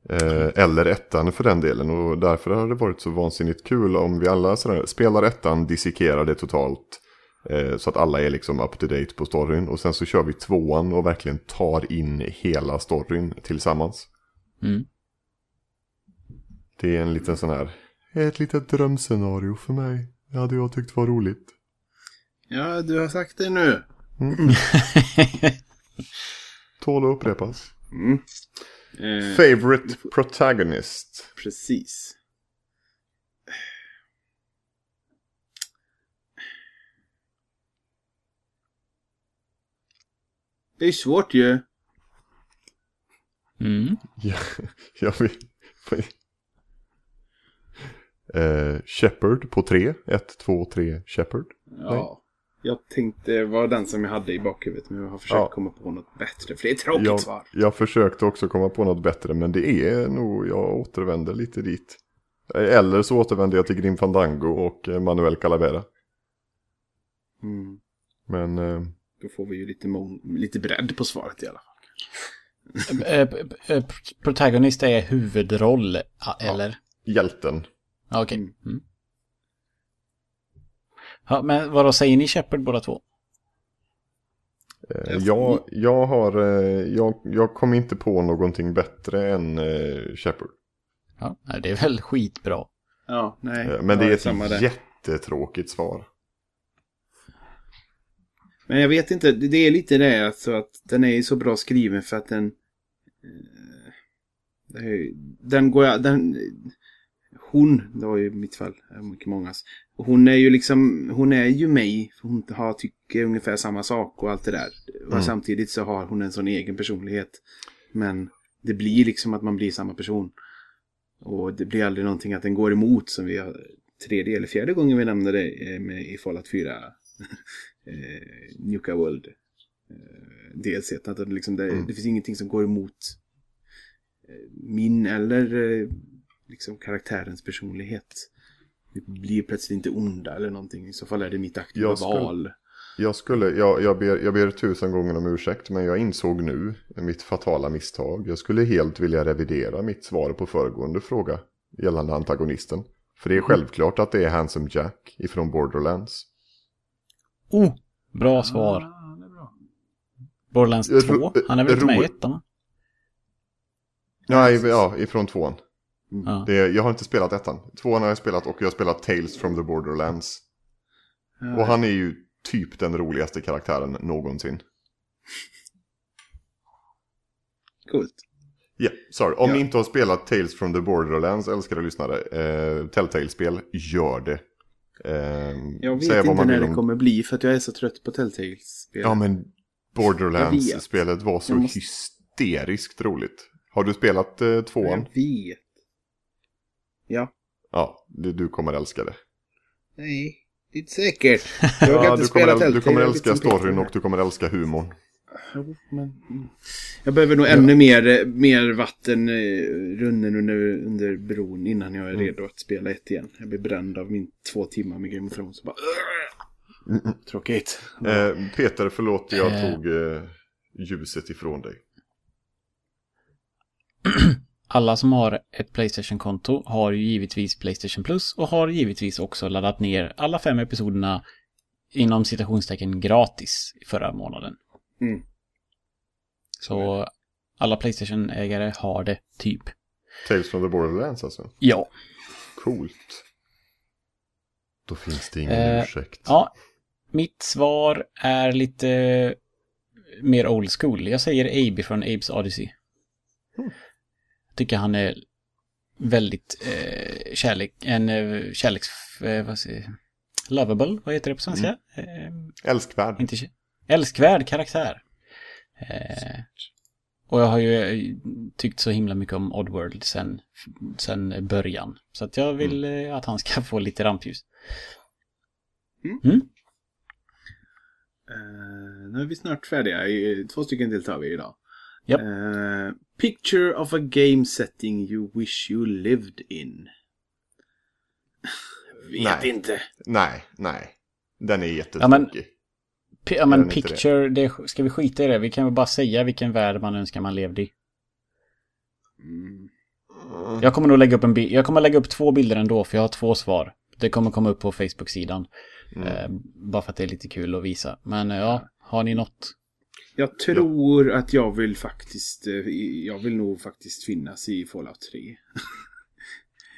Eh, eller ettan för den delen. Och därför har det varit så vansinnigt kul om vi alla sådär, spelar ettan, dissekerar det totalt. Eh, så att alla är liksom up to date på storyn. Och sen så kör vi tvåan och verkligen tar in hela storyn tillsammans. Mm. Det är en liten sån här, ett litet drömscenario för mig. Det hade jag tyckt var roligt. Ja, du har sagt det nu. Tål att upprepas. Mm. Eh, Favorite protagonist. precis. Det är svårt ju. Mm. Ja, jag vet. Eh, Shepard på tre. Ett, två, tre, Shepard. Ja. Jag tänkte vara den som jag hade i bakhuvudet men jag har försökt Ja. komma på något bättre. För det är ett tråkigt Jag, svar. jag försökte också komma på något bättre men det är nog, jag återvänder lite dit. Eller så återvänder jag till Grim Fandango och eh, Manuel Calavera. Mm. Men eh, Då får vi ju lite, lite bredd på svaret i alla fall. Eh, eh, protagonist är huvudroll, eller? hjälten. Ja, Okej. Mm. Mm. Ja, men vadå, säger ni Shepard båda två? Eh, jag, jag har, jag, jag kom inte på någonting bättre än Shepard. Ja, det är väl skitbra. Ja, nej. Men det är ett jättetråkigt svar. Men jag vet inte, det är lite det alltså att den är ju så bra skriven för att den... eh, Den går jag... Den, hon, det var ju mitt fall, mycket mångas. Hon är ju liksom, hon är ju mig. för Hon har, tycker ungefär samma sak och allt det där. Och Mm. samtidigt så har hon en sån egen personlighet. Men det blir liksom att man blir samma person. Och det blir aldrig någonting att den går emot som vi har tredje eller fjärde gången vi nämnde det eh, med, i Fallout 4. eh, Nuka World. Eh, DLC. Att det, liksom, det, Mm. det finns ingenting som går emot eh, min eller eh, liksom karaktärens personlighet. Vi blir plötsligt inte onda eller någonting. I så fall är det mitt aktiva Jag skulle- val. Jag, skulle, jag, jag, ber, jag ber tusen gånger om ursäkt, men jag insåg nu mitt fatala misstag. Jag skulle helt vilja revidera mitt svar på föregående fråga gällande antagonisten. För det är självklart att det är Handsome Jack ifrån Borderlands. Oh, bra svar. Ah, det bra. Borderlands Jag 2, tror- han är väl inte med i ettan? va? Ja, ja ifrån tvåan. Ja. Det, jag har inte spelat ettan. Tvåan har jag spelat och jag har spelat Tales from the Borderlands. Ja, Och han är ju typ den roligaste karaktären någonsin. Coolt. Ja, sorry. Om Ja. ni inte har spelat Tales from the Borderlands, älskade lyssnare, eh, Telltale-spel, gör det. Eh, Jag vet säga vad inte man när det om- kommer bli för att jag är så trött på Telltale-spel. Ja, men. Borderlands-spelet var så måste- hysteriskt roligt. Har du spelat eh, tvåan? Jag vet. Ja. Ja, du, du kommer älska det. Nej, det är inte säkert. Jag Ja, inte du, kommer, du kommer älska storyn och du kommer älska humorn. Men. Jag behöver nog ännu mer, mer vatten eh, runnen under, under bron innan jag är Mm. redo att spela ett igen. Jag blir bränd av min två timmar med Game of Thrones. Bara, Mm, mm. Tråkigt. Eh, Peter, förlåt, jag Eh. tog eh, ljuset ifrån dig. Alla som har ett Playstation-konto har ju givetvis Playstation Plus och har givetvis också laddat ner alla fem episoderna inom citationstecken gratis förra månaden. Mm. Så alla Playstation-ägare har det typ. Tales from the Borderlands alltså. Ja. Coolt. Då finns det ingen Eh, ursäkt. Ja, mitt svar är lite mer old school. Jag säger Abe från Abes Odyssey. Mm. Tycker han är väldigt eh, kärlek, en eh, kärleks... Eh, vad säger Lovable, vad heter det på svenska? Eh, Älskvärd. inte Älskvärd karaktär. Eh, och jag har ju eh, tyckt så himla mycket om Oddworld sen, sen början. Så att jag vill eh, att han ska få lite rampljus. Mm. Mm. Eh, nu är vi snart färdiga. Två stycken till tar vi idag. Japp. Eh, picture of a game setting you wish you lived in. Vet Nej. inte. Nej, nej. Den är Ja, jättetråkig. men- P- ja men picture, det. ska vi skita i det? Vi kan väl bara säga vilken värld man önskar man levde i. Mm. Mm. Jag kommer nog lägga upp en bild. Jag kommer lägga upp två bilder ändå för jag har två svar. Det kommer komma upp på Facebook-sidan. Mm. Eh, bara för att det är lite kul att visa. Men eh, ja, har ni något? Jag tror att jag vill faktiskt, eh, jag vill nog faktiskt finnas i Fallout 3.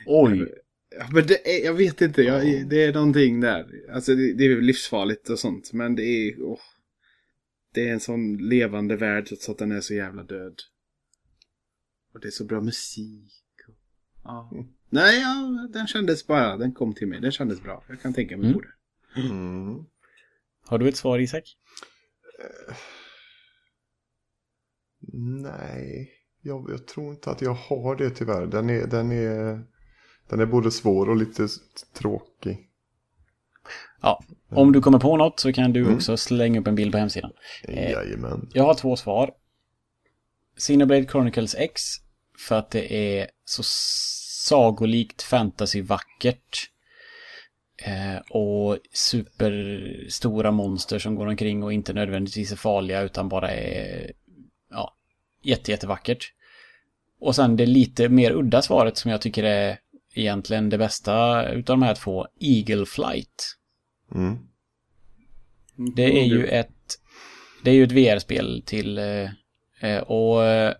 Oj! Ja, men det är, jag vet inte, jag, det är någonting där. Alltså det, det är livsfarligt och sånt, men det är, åh, det är en sån levande värld så att den är så jävla död. Och det är så bra musik. Och, ja. Mm. Nej, ja, den kändes bara, den kom till mig, den kändes bra. Jag kan tänka mig Mm. på det. Mm. Har du ett svar Isak? Nej, jag, jag tror inte att jag har det tyvärr. Den är, den är, den är både svår och lite tråkig. Ja, om du kommer på något så kan du Mm. också slänga upp en bild på hemsidan. Eh. Jajamän. Jag har två svar. Xenoblade Chronicles X för att det är så sagolikt fantasyvackert. Eh, och superstora monster som går omkring och inte nödvändigtvis är farliga utan bara är ja, jätte, jättevackert. Och sen det lite mer udda svaret som jag tycker är egentligen det bästa utav de här två, Eagle Flight. Mm. Det är ju ett det är ju ett VR-spel till eh, eh, och eh,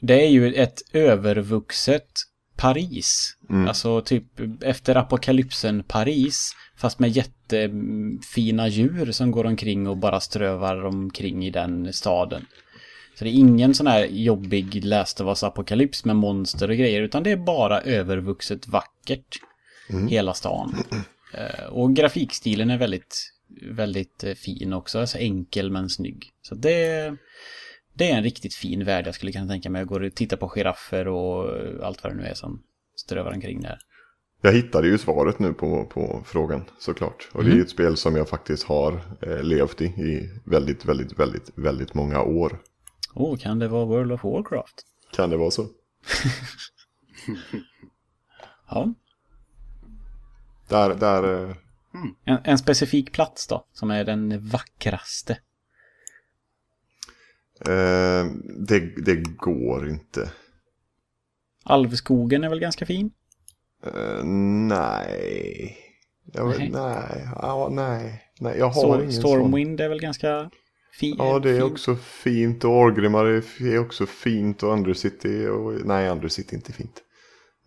det är ju ett övervuxet Paris. Mm. Alltså typ efter apokalypsen Paris. Fast med jättefina djur som går omkring och bara strövar omkring i den staden. Så det är ingen sån här jobbig Us apokalyps med monster och grejer. Utan det är bara övervuxet vackert. Hela stan. Eh, Och grafikstilen är väldigt, väldigt eh, fin också. Alltså enkel men snygg. Så det, det är en riktigt fin värld jag skulle kunna tänka mig. Jag går och tittar på giraffer och eh, allt vad det nu är som strövar omkring där. Jag hittade ju svaret nu på, på frågan såklart. Och det är ju ett spel som jag faktiskt har eh, levt i i väldigt, väldigt, väldigt, väldigt många år. Åh, kan det vara World of Warcraft? Kan det vara så? Ja. Där, där, eh, En, en specifik plats då, som är den vackraste. eh, det, det går inte. Alvskogen är väl ganska fin? Eh, nej. Jag, Nej. nej. Ja, nej. Nej, jag har Stor, ingen sån. Stormwind är väl ganska fi, Ja, det är också fint. Och Orgrimmar är också fint. Och Undercity. Och, nej, Undercity är inte fint.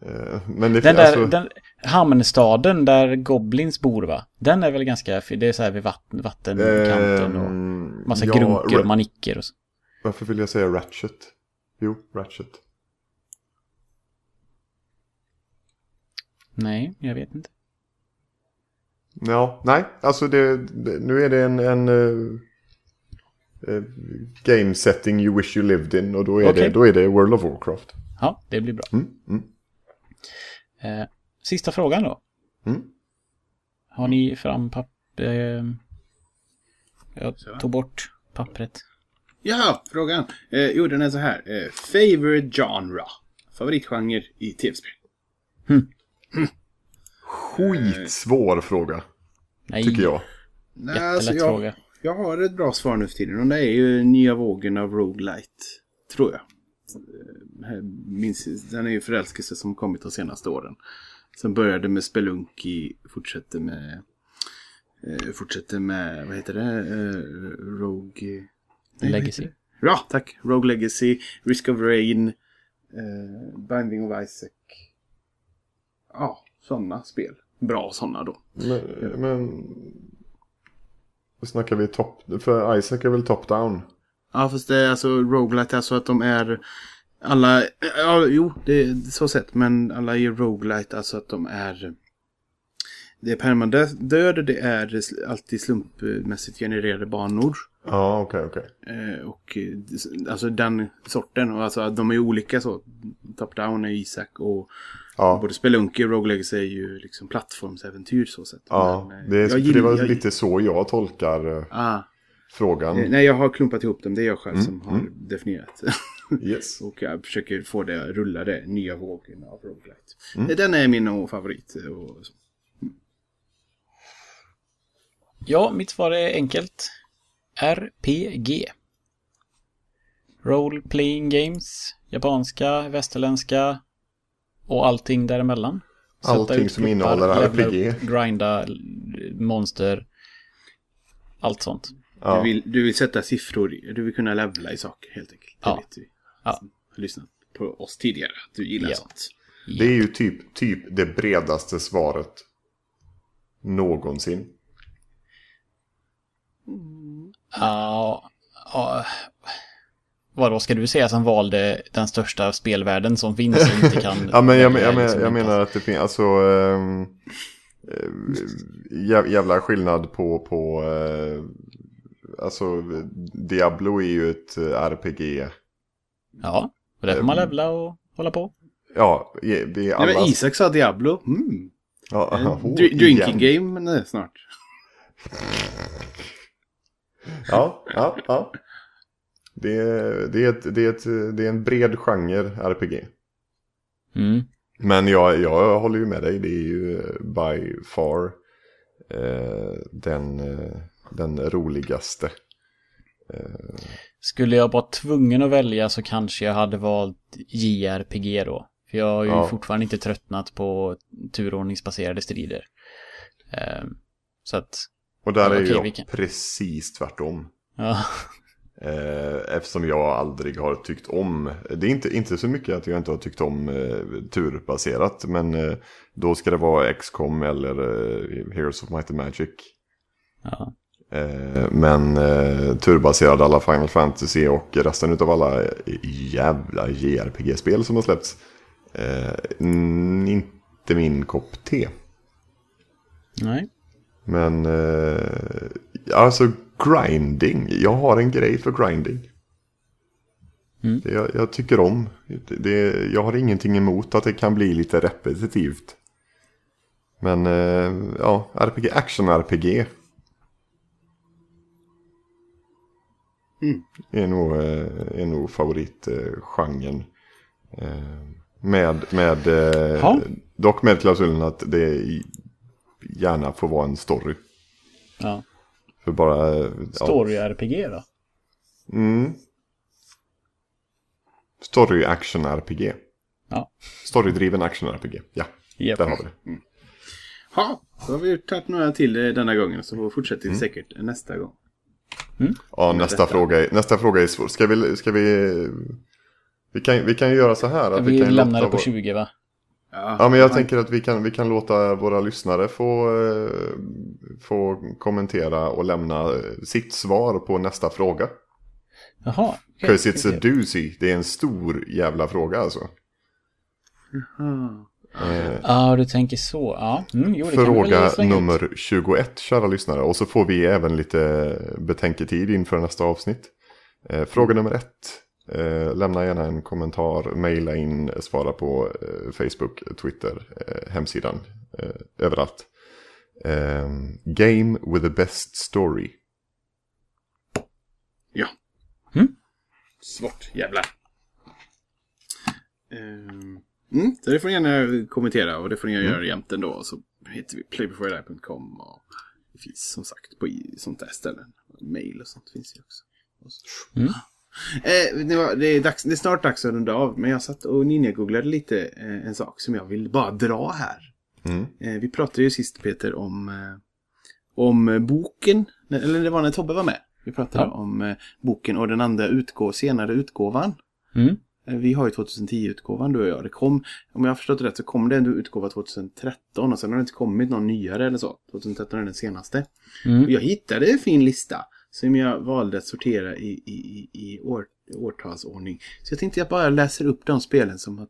Eh, men det Den där, alltså, den, hamnstaden där Goblins bor va? Den är väl ganska. Det är så här vid vatten, vattenkanten och ehm, massa ja, grunker och manicker och så. Varför vill jag säga Ratchet? Jo, Ratchet. Nej, jag vet inte. Ja, nej, alltså det, nu är det en, en eh, game setting you wish you lived in och då är, Okej. det, då är det World of Warcraft. Ja, det blir bra. Mm, mm, Eh, sista frågan då. mm. Har ni fram papper? Eh, jag tog bort pappret. Ja, frågan. Eh, jo, den är så här. Eh, favorite genre. Favoritgenre i tv-spel. Skitsvår fråga, Nej, tycker jag. Nej, Jättelätt alltså, jag, fråga. Jag har ett bra svar nu för tiden. Och det är ju nya vågen av roguelite. Tror jag. Eh, Minns, den är ju förälskelse som kommit de senaste åren. Sen började med Spelunky, fortsätter med... Eh, fortsätter med, vad heter det? Eh, Rogue... nej, Legacy. Ja, tack. Rogue Legacy, Risk of Rain, eh, Binding of Isaac. Ja, sådana spel. Bra sådana då. Men, men då snackar vi topp, för Isaac är väl top down? Ja, fast det är alltså roguelite, alltså att de är alla, ja, jo, det är så sett, men alla är roguelite, alltså att de är det är permadöd, det är alltid slumpmässigt genererade banor. Ja, okej, okej. Eh, och alltså den sorten, och alltså de är olika så. Top-down är Isak och Ja, både Spelunky och Rogue Legacy är ju liksom plattformsäventyr så sett. ja Men, eh, det, jag för det gillar- var jag- lite så jag tolkar eh, Ah, frågan. eh, nej, jag har klumpat ihop dem, det är jag själv Mm, som har definierat. Yes. Och jag försöker få det att rulla det nya vågen av roguelite. Mm. Den är min och favorit. Och så. Ja, mitt svar är enkelt. RPG. Role Playing Games. Japanska, västerländska och allting däremellan. Sätta Allting som innehåller RPG. upp, Grinda, monster. Allt sånt. Ja. Du, vill, du vill sätta siffror, i- du vill kunna levla i saker helt enkelt. Det Ja. vet vi. Ja. Som har lyssnat på oss tidigare, att du gillar Ja. sånt. Det är ju typ, typ det bredaste svaret någonsin. Ja, ja. Vadå, ska du säga som valde den största spelvärlden som finns och inte kan... Ja, men jag, jag, jag inte- menar att det finns, alltså... ehm, jä- jävla skillnad på, på eh, alltså Diablo är ju ett eh, RPG. Ja, och där får man levla och hålla på. Ja, det är Nej, alla... men Isak sa Diablo. Mm. ja, oh, dri- drinking igen. game nej, snart. Ja, ja, ja. Det är, det, är ett, det, är ett, det är en bred genre RPG. Mm. Men jag, jag håller ju med dig, det är ju eh, by far eh, den, eh, den roligaste. Skulle jag vara tvungen att välja så kanske jag hade valt JRPG då. För jag har ju Ja. fortfarande inte tröttnat på turordningsbaserade strider. Ehm, så att Och där är okej, jag vilken? precis tvärtom. Ja. Eh, eftersom jag aldrig har tyckt om, det är inte, inte så mycket att jag inte har tyckt om eh, turbaserat, men eh, då ska det vara XCOM eller eh, Heroes of Might and Magic. ja. Eh, men eh, turbaserade alla Final Fantasy och resten av alla jävla JRPG-spel som har släppts. Inte min kopp te. Nej. Men alltså grinding. Jag har en grej för grinding. Mm. Jag, jag tycker om. Det, jag har ingenting emot att det kan bli lite repetitivt. Men eh, ja, RPG, action-RPG. Mm. Är nog, eh, är nog favoritgenren. Eh, med, med, dock med klausulen att det gärna får vara en story. Ja. För bara... Ja. Story-RPG då? Mm. Story action RPG. Ja. Storydriven action RPG. Ja, Japp. där har vi det. Ja, då har vi tagit några till eh, denna gången. Så fortsätter vi säkert nästa gång. Ja, nästa fråga, är, nästa fråga är svår. Ska vi... Ska vi vi kan, vi kan ju göra så här. Att Vi kan lämnar det på vår- 20 va? Ja, men jag tänker att vi kan, vi kan låta våra lyssnare få, eh, få kommentera och lämna eh, sitt svar på nästa fråga. Jaha. okej, Because it's a doozy. Det är en stor jävla fråga alltså. Ah. Eh, Ja, du tänker så. Ja. Mm, jo, Fråga nummer 21, kära lyssnare. Och så får vi även lite betänketid inför nästa avsnitt. Eh, fråga nummer ett. Eh, lämna gärna en kommentar, mejla in, svara på eh, Facebook, Twitter, eh, hemsidan, eh, överallt. Eh, game with the best story. Ja. Mm. Svårt, jävlar. Ehm, Mm, så det får ni gärna kommentera och det får ni Mm. gärna göra jämt ändå. Så heter vi playbeforedie.com och det finns som sagt på i- sånt där ställen. Mail och sånt finns ju också. Och så- Mm. Eh, det, var, det, är dags, det är snart dags att runda av, men jag satt och ninja-googlade lite eh, en sak som jag vill bara dra här. Mm. Eh, vi pratade ju sist Peter om, eh, om boken, eller det var när Tobbe var med. Vi pratade Ja. om eh, boken och den andra utgå, senare utgåvan. Mm. Eh, Vi har ju 2010-utgåvan du och jag. Det kom, om jag har förstått det rätt så kom det en utgåva 2013 och sen har det inte kommit någon nyare eller så. 2013 är den senaste. Mm. Jag hittade en fin lista som jag valde att sortera i, i, i, år, årtalsordning. Så jag tänkte jag bara läser upp de spelen som har,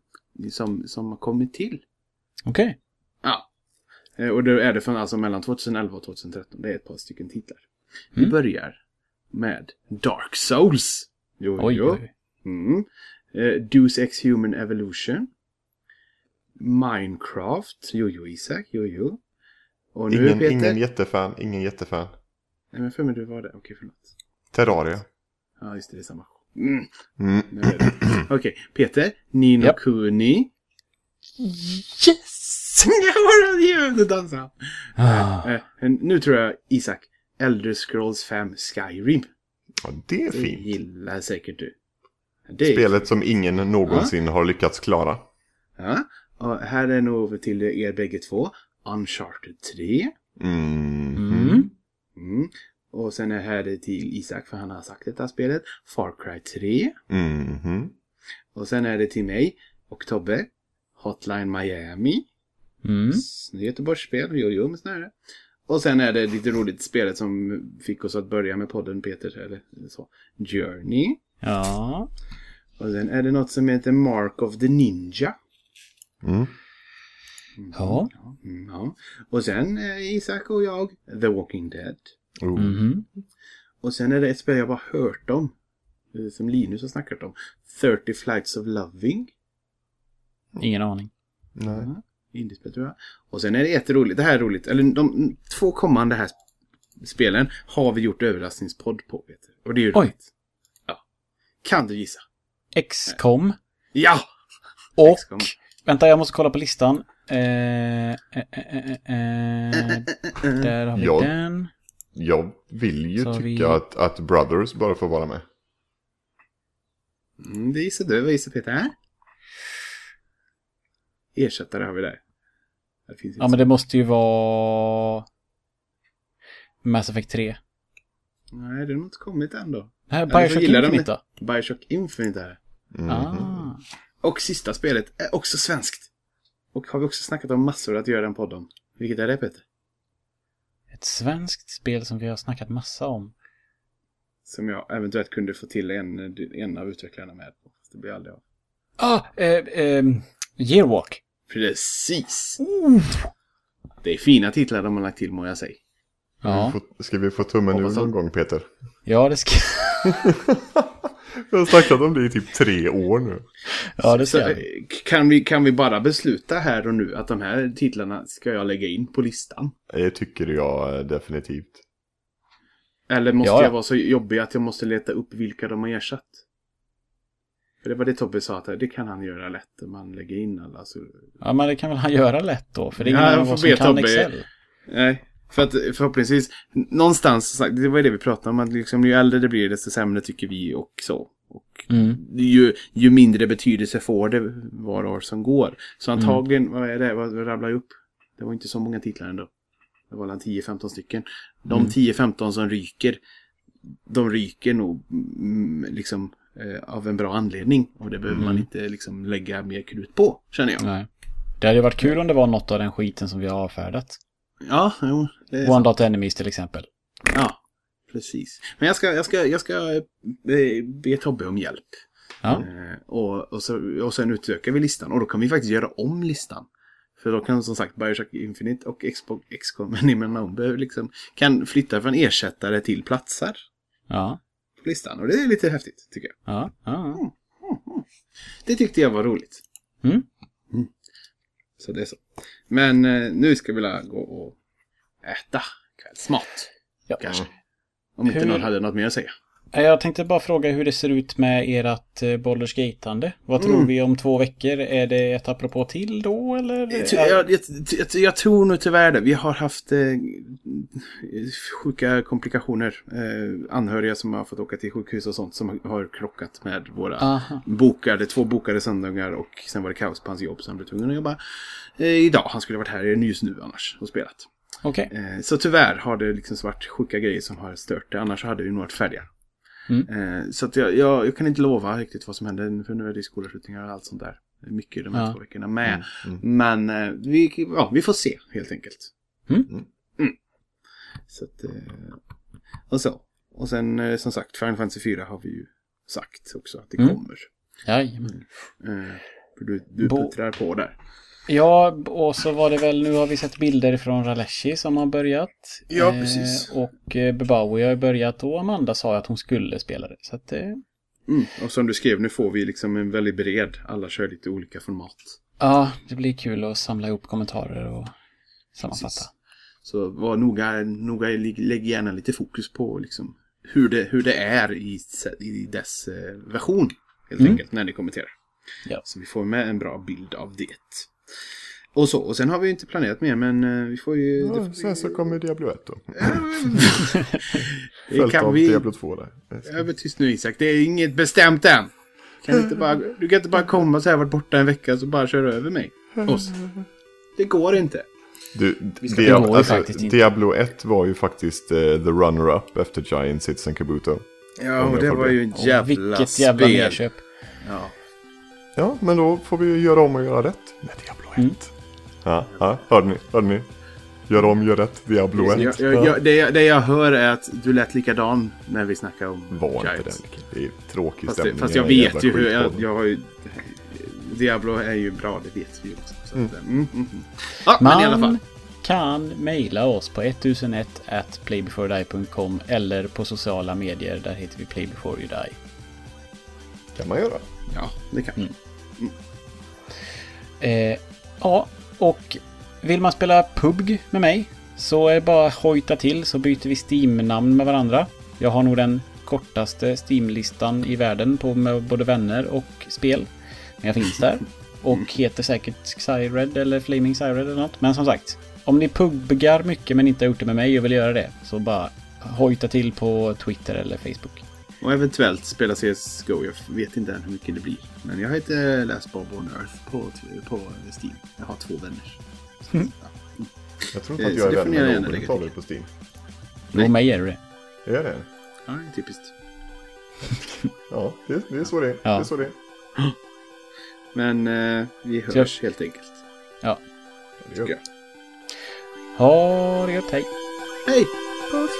som, som har kommit till. Okej. Ja. Eh, Och då är det från alltså mellan 2011 och 2013. Det är ett par stycken titlar. Vi Mm. börjar med Dark Souls. Jo, Oj, jo. oj. Mm. Eh, Deus Ex Human Evolution. Minecraft. Jo, jo, Isak. Jo, jo. Och nu Ingen, Peter. ingen jättefan, ingen jättefan. Nej, men för mig du var det. Okej, förlåt. Terraria. Ja, just det. Det är samma. Mm. Mm. Det. Okej, Peter. Nino Japp. Kuni. Yes! Jag var dansa. Ah. Eh, nu tror jag Isak. Elder Scrolls 5 Skyrim. Ja, det är Det fint. gillar säkert du. Det Spelet som ingen någonsin har lyckats klara. Ja, och här är nog till er bägge två. Uncharted 3. Mm. Mm. Mm. Och sen är här det till Isak, för han har sagt detta spelet. Far Cry 3. Mhm. Och sen är det till mig och Tobbe. Hotline Miami. Mm. Göteborgsspel, jo jo men snarare. Och sen är det lite roligt spelet som fick oss att börja med podden Peter, eller så. Journey. Ja. Och sen är det något som heter Mark of the Ninja. Mm. Ja. Mm, ja. Och sen eh, Isak och jag, The Walking Dead. Oh. Mhm. Och sen är det ett spel jag bara hört om. eh, Som Linus har snackat om. 30 Flights of Loving. Ingen aning. Nej. Indiespel tror jag. Och sen är det ett roligt, det här är roligt. Eller de två kommande här sp- spelen har vi gjort överraskningspodd på. Vet du. Och det är ju Oj. roligt. Ja. Kan du gissa? XCOM. Ja! Och... Vänta, jag måste kolla på listan. Eh, eh, eh, eh, eh, där har vi Ja. den. Jag vill ju Så tycka vi- att, att Brothers bara får vara med. Mm, det gissar du. Vad gissar Peter? Ersättare har vi där. Det finns Ja, men det måste ju vara... Mass Effect 3. Nej, det har inte kommit än då. Nej, Bioshock Infinite då? Bioshock Infinite är det. Mm. Ah. Och sista spelet är också svenskt. Och har vi också snackat om massor att göra en podd om. Vilket är det Peter? Ett svenskt spel som vi har snackat massa om. Som jag eventuellt kunde få till en, en av utvecklarna med Det blir aldrig av. Ah, eh, eh, Yearwalk. Precis! Det är fina titlar de har lagt till må jag säga. Ja, Får- Ska vi få tummen ur någon gång Peter? ja det ska, Vi har snackat om det i typ tre år nu. ja, det ska eh, vi. kan, vi, kan vi bara besluta här och nu att de här titlarna ska jag lägga in på listan? Det tycker jag eh, definitivt. Eller måste Ja, ja. jag vara så jobbig att jag måste leta upp vilka de har ersatt? För det var det Tobbe sa, att det kan han göra lätt om man lägger in alla. Så... Ja, men det kan väl han göra lätt då, för det är Ja, ingen får oss som kan Tobbe- Excel. Nej, för att förhoppningsvis, någonstans, det var ju det vi pratade om, att liksom, ju äldre det blir desto sämre tycker vi och så. Och Mm. ju, ju mindre betydelse får det var år som går. Så antagligen, vad är det, vad rabblar jag upp? Det var inte så många titlar ändå. Det var väl 10-15 stycken. De 10-15 som ryker, de ryker nog mm, liksom eh, av en bra anledning. Och det behöver man inte liksom lägga mer krut på, känner jag. Nej. Det hade ju varit kul om det var något av den skiten som vi har avfärdat. Ja, jo, One Dot Enemies till exempel. Ja, precis. Men jag ska, jag ska, jag ska eh, be Tobbe om hjälp. Ja. Eh, och, och, så, och sen utökar vi listan. Och då kan vi faktiskt göra om listan. För då kan som sagt Bioshock Infinite och Xbox XCOM behöver liksom kan flytta från ersättare till platser Ja. på listan. Och det är lite häftigt tycker jag. Ja. ja. Det tyckte jag var roligt. Mm. Så det är så. Men eh, nu ska vi la gå och äta kvällsmat. ja. Kanske. Om inte Hur- någon hade något mer att säga. Jag tänkte bara fråga hur det ser ut med ert eh, Baldur's Gate-ande. Vad tror Mm. vi om två veckor? Är det ett apropå till då eller? Jag, jag, jag, jag, tror nog tyvärr det. Vi har haft eh, sjuka komplikationer. Eh, anhöriga som har fått åka till sjukhus och sånt som har krockat med våra Aha. bokade, två bokade söndagar och sen var det kaos på hans jobb så han blev tvungen att jobba eh, idag. Han skulle ha varit här just nu annars och spelat. Okej. Eh, så tyvärr har det liksom varit sjuka grejer som har stört det. Annars hade det nog varit färdiga. Mm. Eh, så att jag, jag, jag kan inte lova riktigt vad som händer. För nu är det skolavslutningar och allt sånt där. Mycket de här Ja. två veckorna med. Mm. Men eh, vi, ja, vi får se helt enkelt. Mm. Mm. Så att, eh, och så. Och sen som sagt, Final Fantasy 4 har vi ju sagt också att det Mm. kommer. Jajamän. För du, du puttrar på där. Ja, och så var det väl, nu har vi sett bilder från Raleshi som har börjat. Ja, precis. och eh, Bebawi har börjat och Amanda sa att hon skulle spela det. Så att eh, Mm. Och som du skrev, nu får vi liksom en väldigt bred. Alla kör lite olika format. ja, det blir kul att samla ihop kommentarer och sammanfatta. Precis. Så var noga, noga, lägg gärna lite fokus på liksom hur, det, hur det är i, i dess eh, version. Helt Mm. enkelt, när ni kommenterar. Ja. Så vi får med en bra bild av det. Och så, och sen har vi ju inte planerat mer, men eh, vi får ju... det får Ja, vi- sen så kommer Diablo 1 då. det Följt kan av vi... Diablo 2 där. Över tyst nu Isak, det är inget bestämt än. Kan inte bara, du kan inte bara komma så här, varit borta en vecka så bara köra över mig. Oss. Det går inte. Du, ska- Dia- Det går ju alltså, faktiskt inte. Diablo 1 var ju faktiskt eh, the runner-up efter Giant Citizen Kabuto. Ja, och jag det var ju en jävla vilket jävla spel. nedköp. Ja. Ja, men då får vi göra om och göra rätt med Diablo 1. Mm. Ja, ja, hörde ni? Hörde ni? Gör om, gör rätt, Diablo 1. Jag, jag, jag, det, jag, det jag hör är att du lät likadan när vi snackade om Var inte Giants. den. Det är tråkig Fast, det, stämning. fast i jag vet ju hur... Jag, jag har ju... Diablo är ju bra, det vet vi ju också. Så Mm. att, mm, mm, mm. Ja, men i alla fall. Man kan mejla oss på 1001 at playbeforedie.com eller på sociala medier. Där heter vi playbeforeyoudie. kan man göra. Ja, det kan Mm. Eh, ja, och vill man spela PUBG med mig så är det bara att hojta till så byter vi Steam-namn med varandra. Jag har nog den kortaste Steam-listan i världen på med både vänner och spel. Men jag finns där. Och heter säkert Xyred eller Flaming Xyred eller något. Men som sagt, om ni pubgar mycket men inte har gjort det med mig och vill göra det så bara hojta till på Twitter eller Facebook. Och eventuellt spela CSGO. Jag vet inte än hur mycket det blir. Men jag heter Läs Bob on Earth på, på Steam. Jag har två vänner. Så, Mm. ja. Jag tror inte Eh, att jag är vän med någon till. er på Steam. För mig är det det. Är det? Ja, det är typiskt. Ja, det, det är så det är. Ja. Det är så det är. Men eh, vi Så hörs helt enkelt. Ja. Det gör vi. Tycker jag. Ha det gött, hej. Hej! Puss!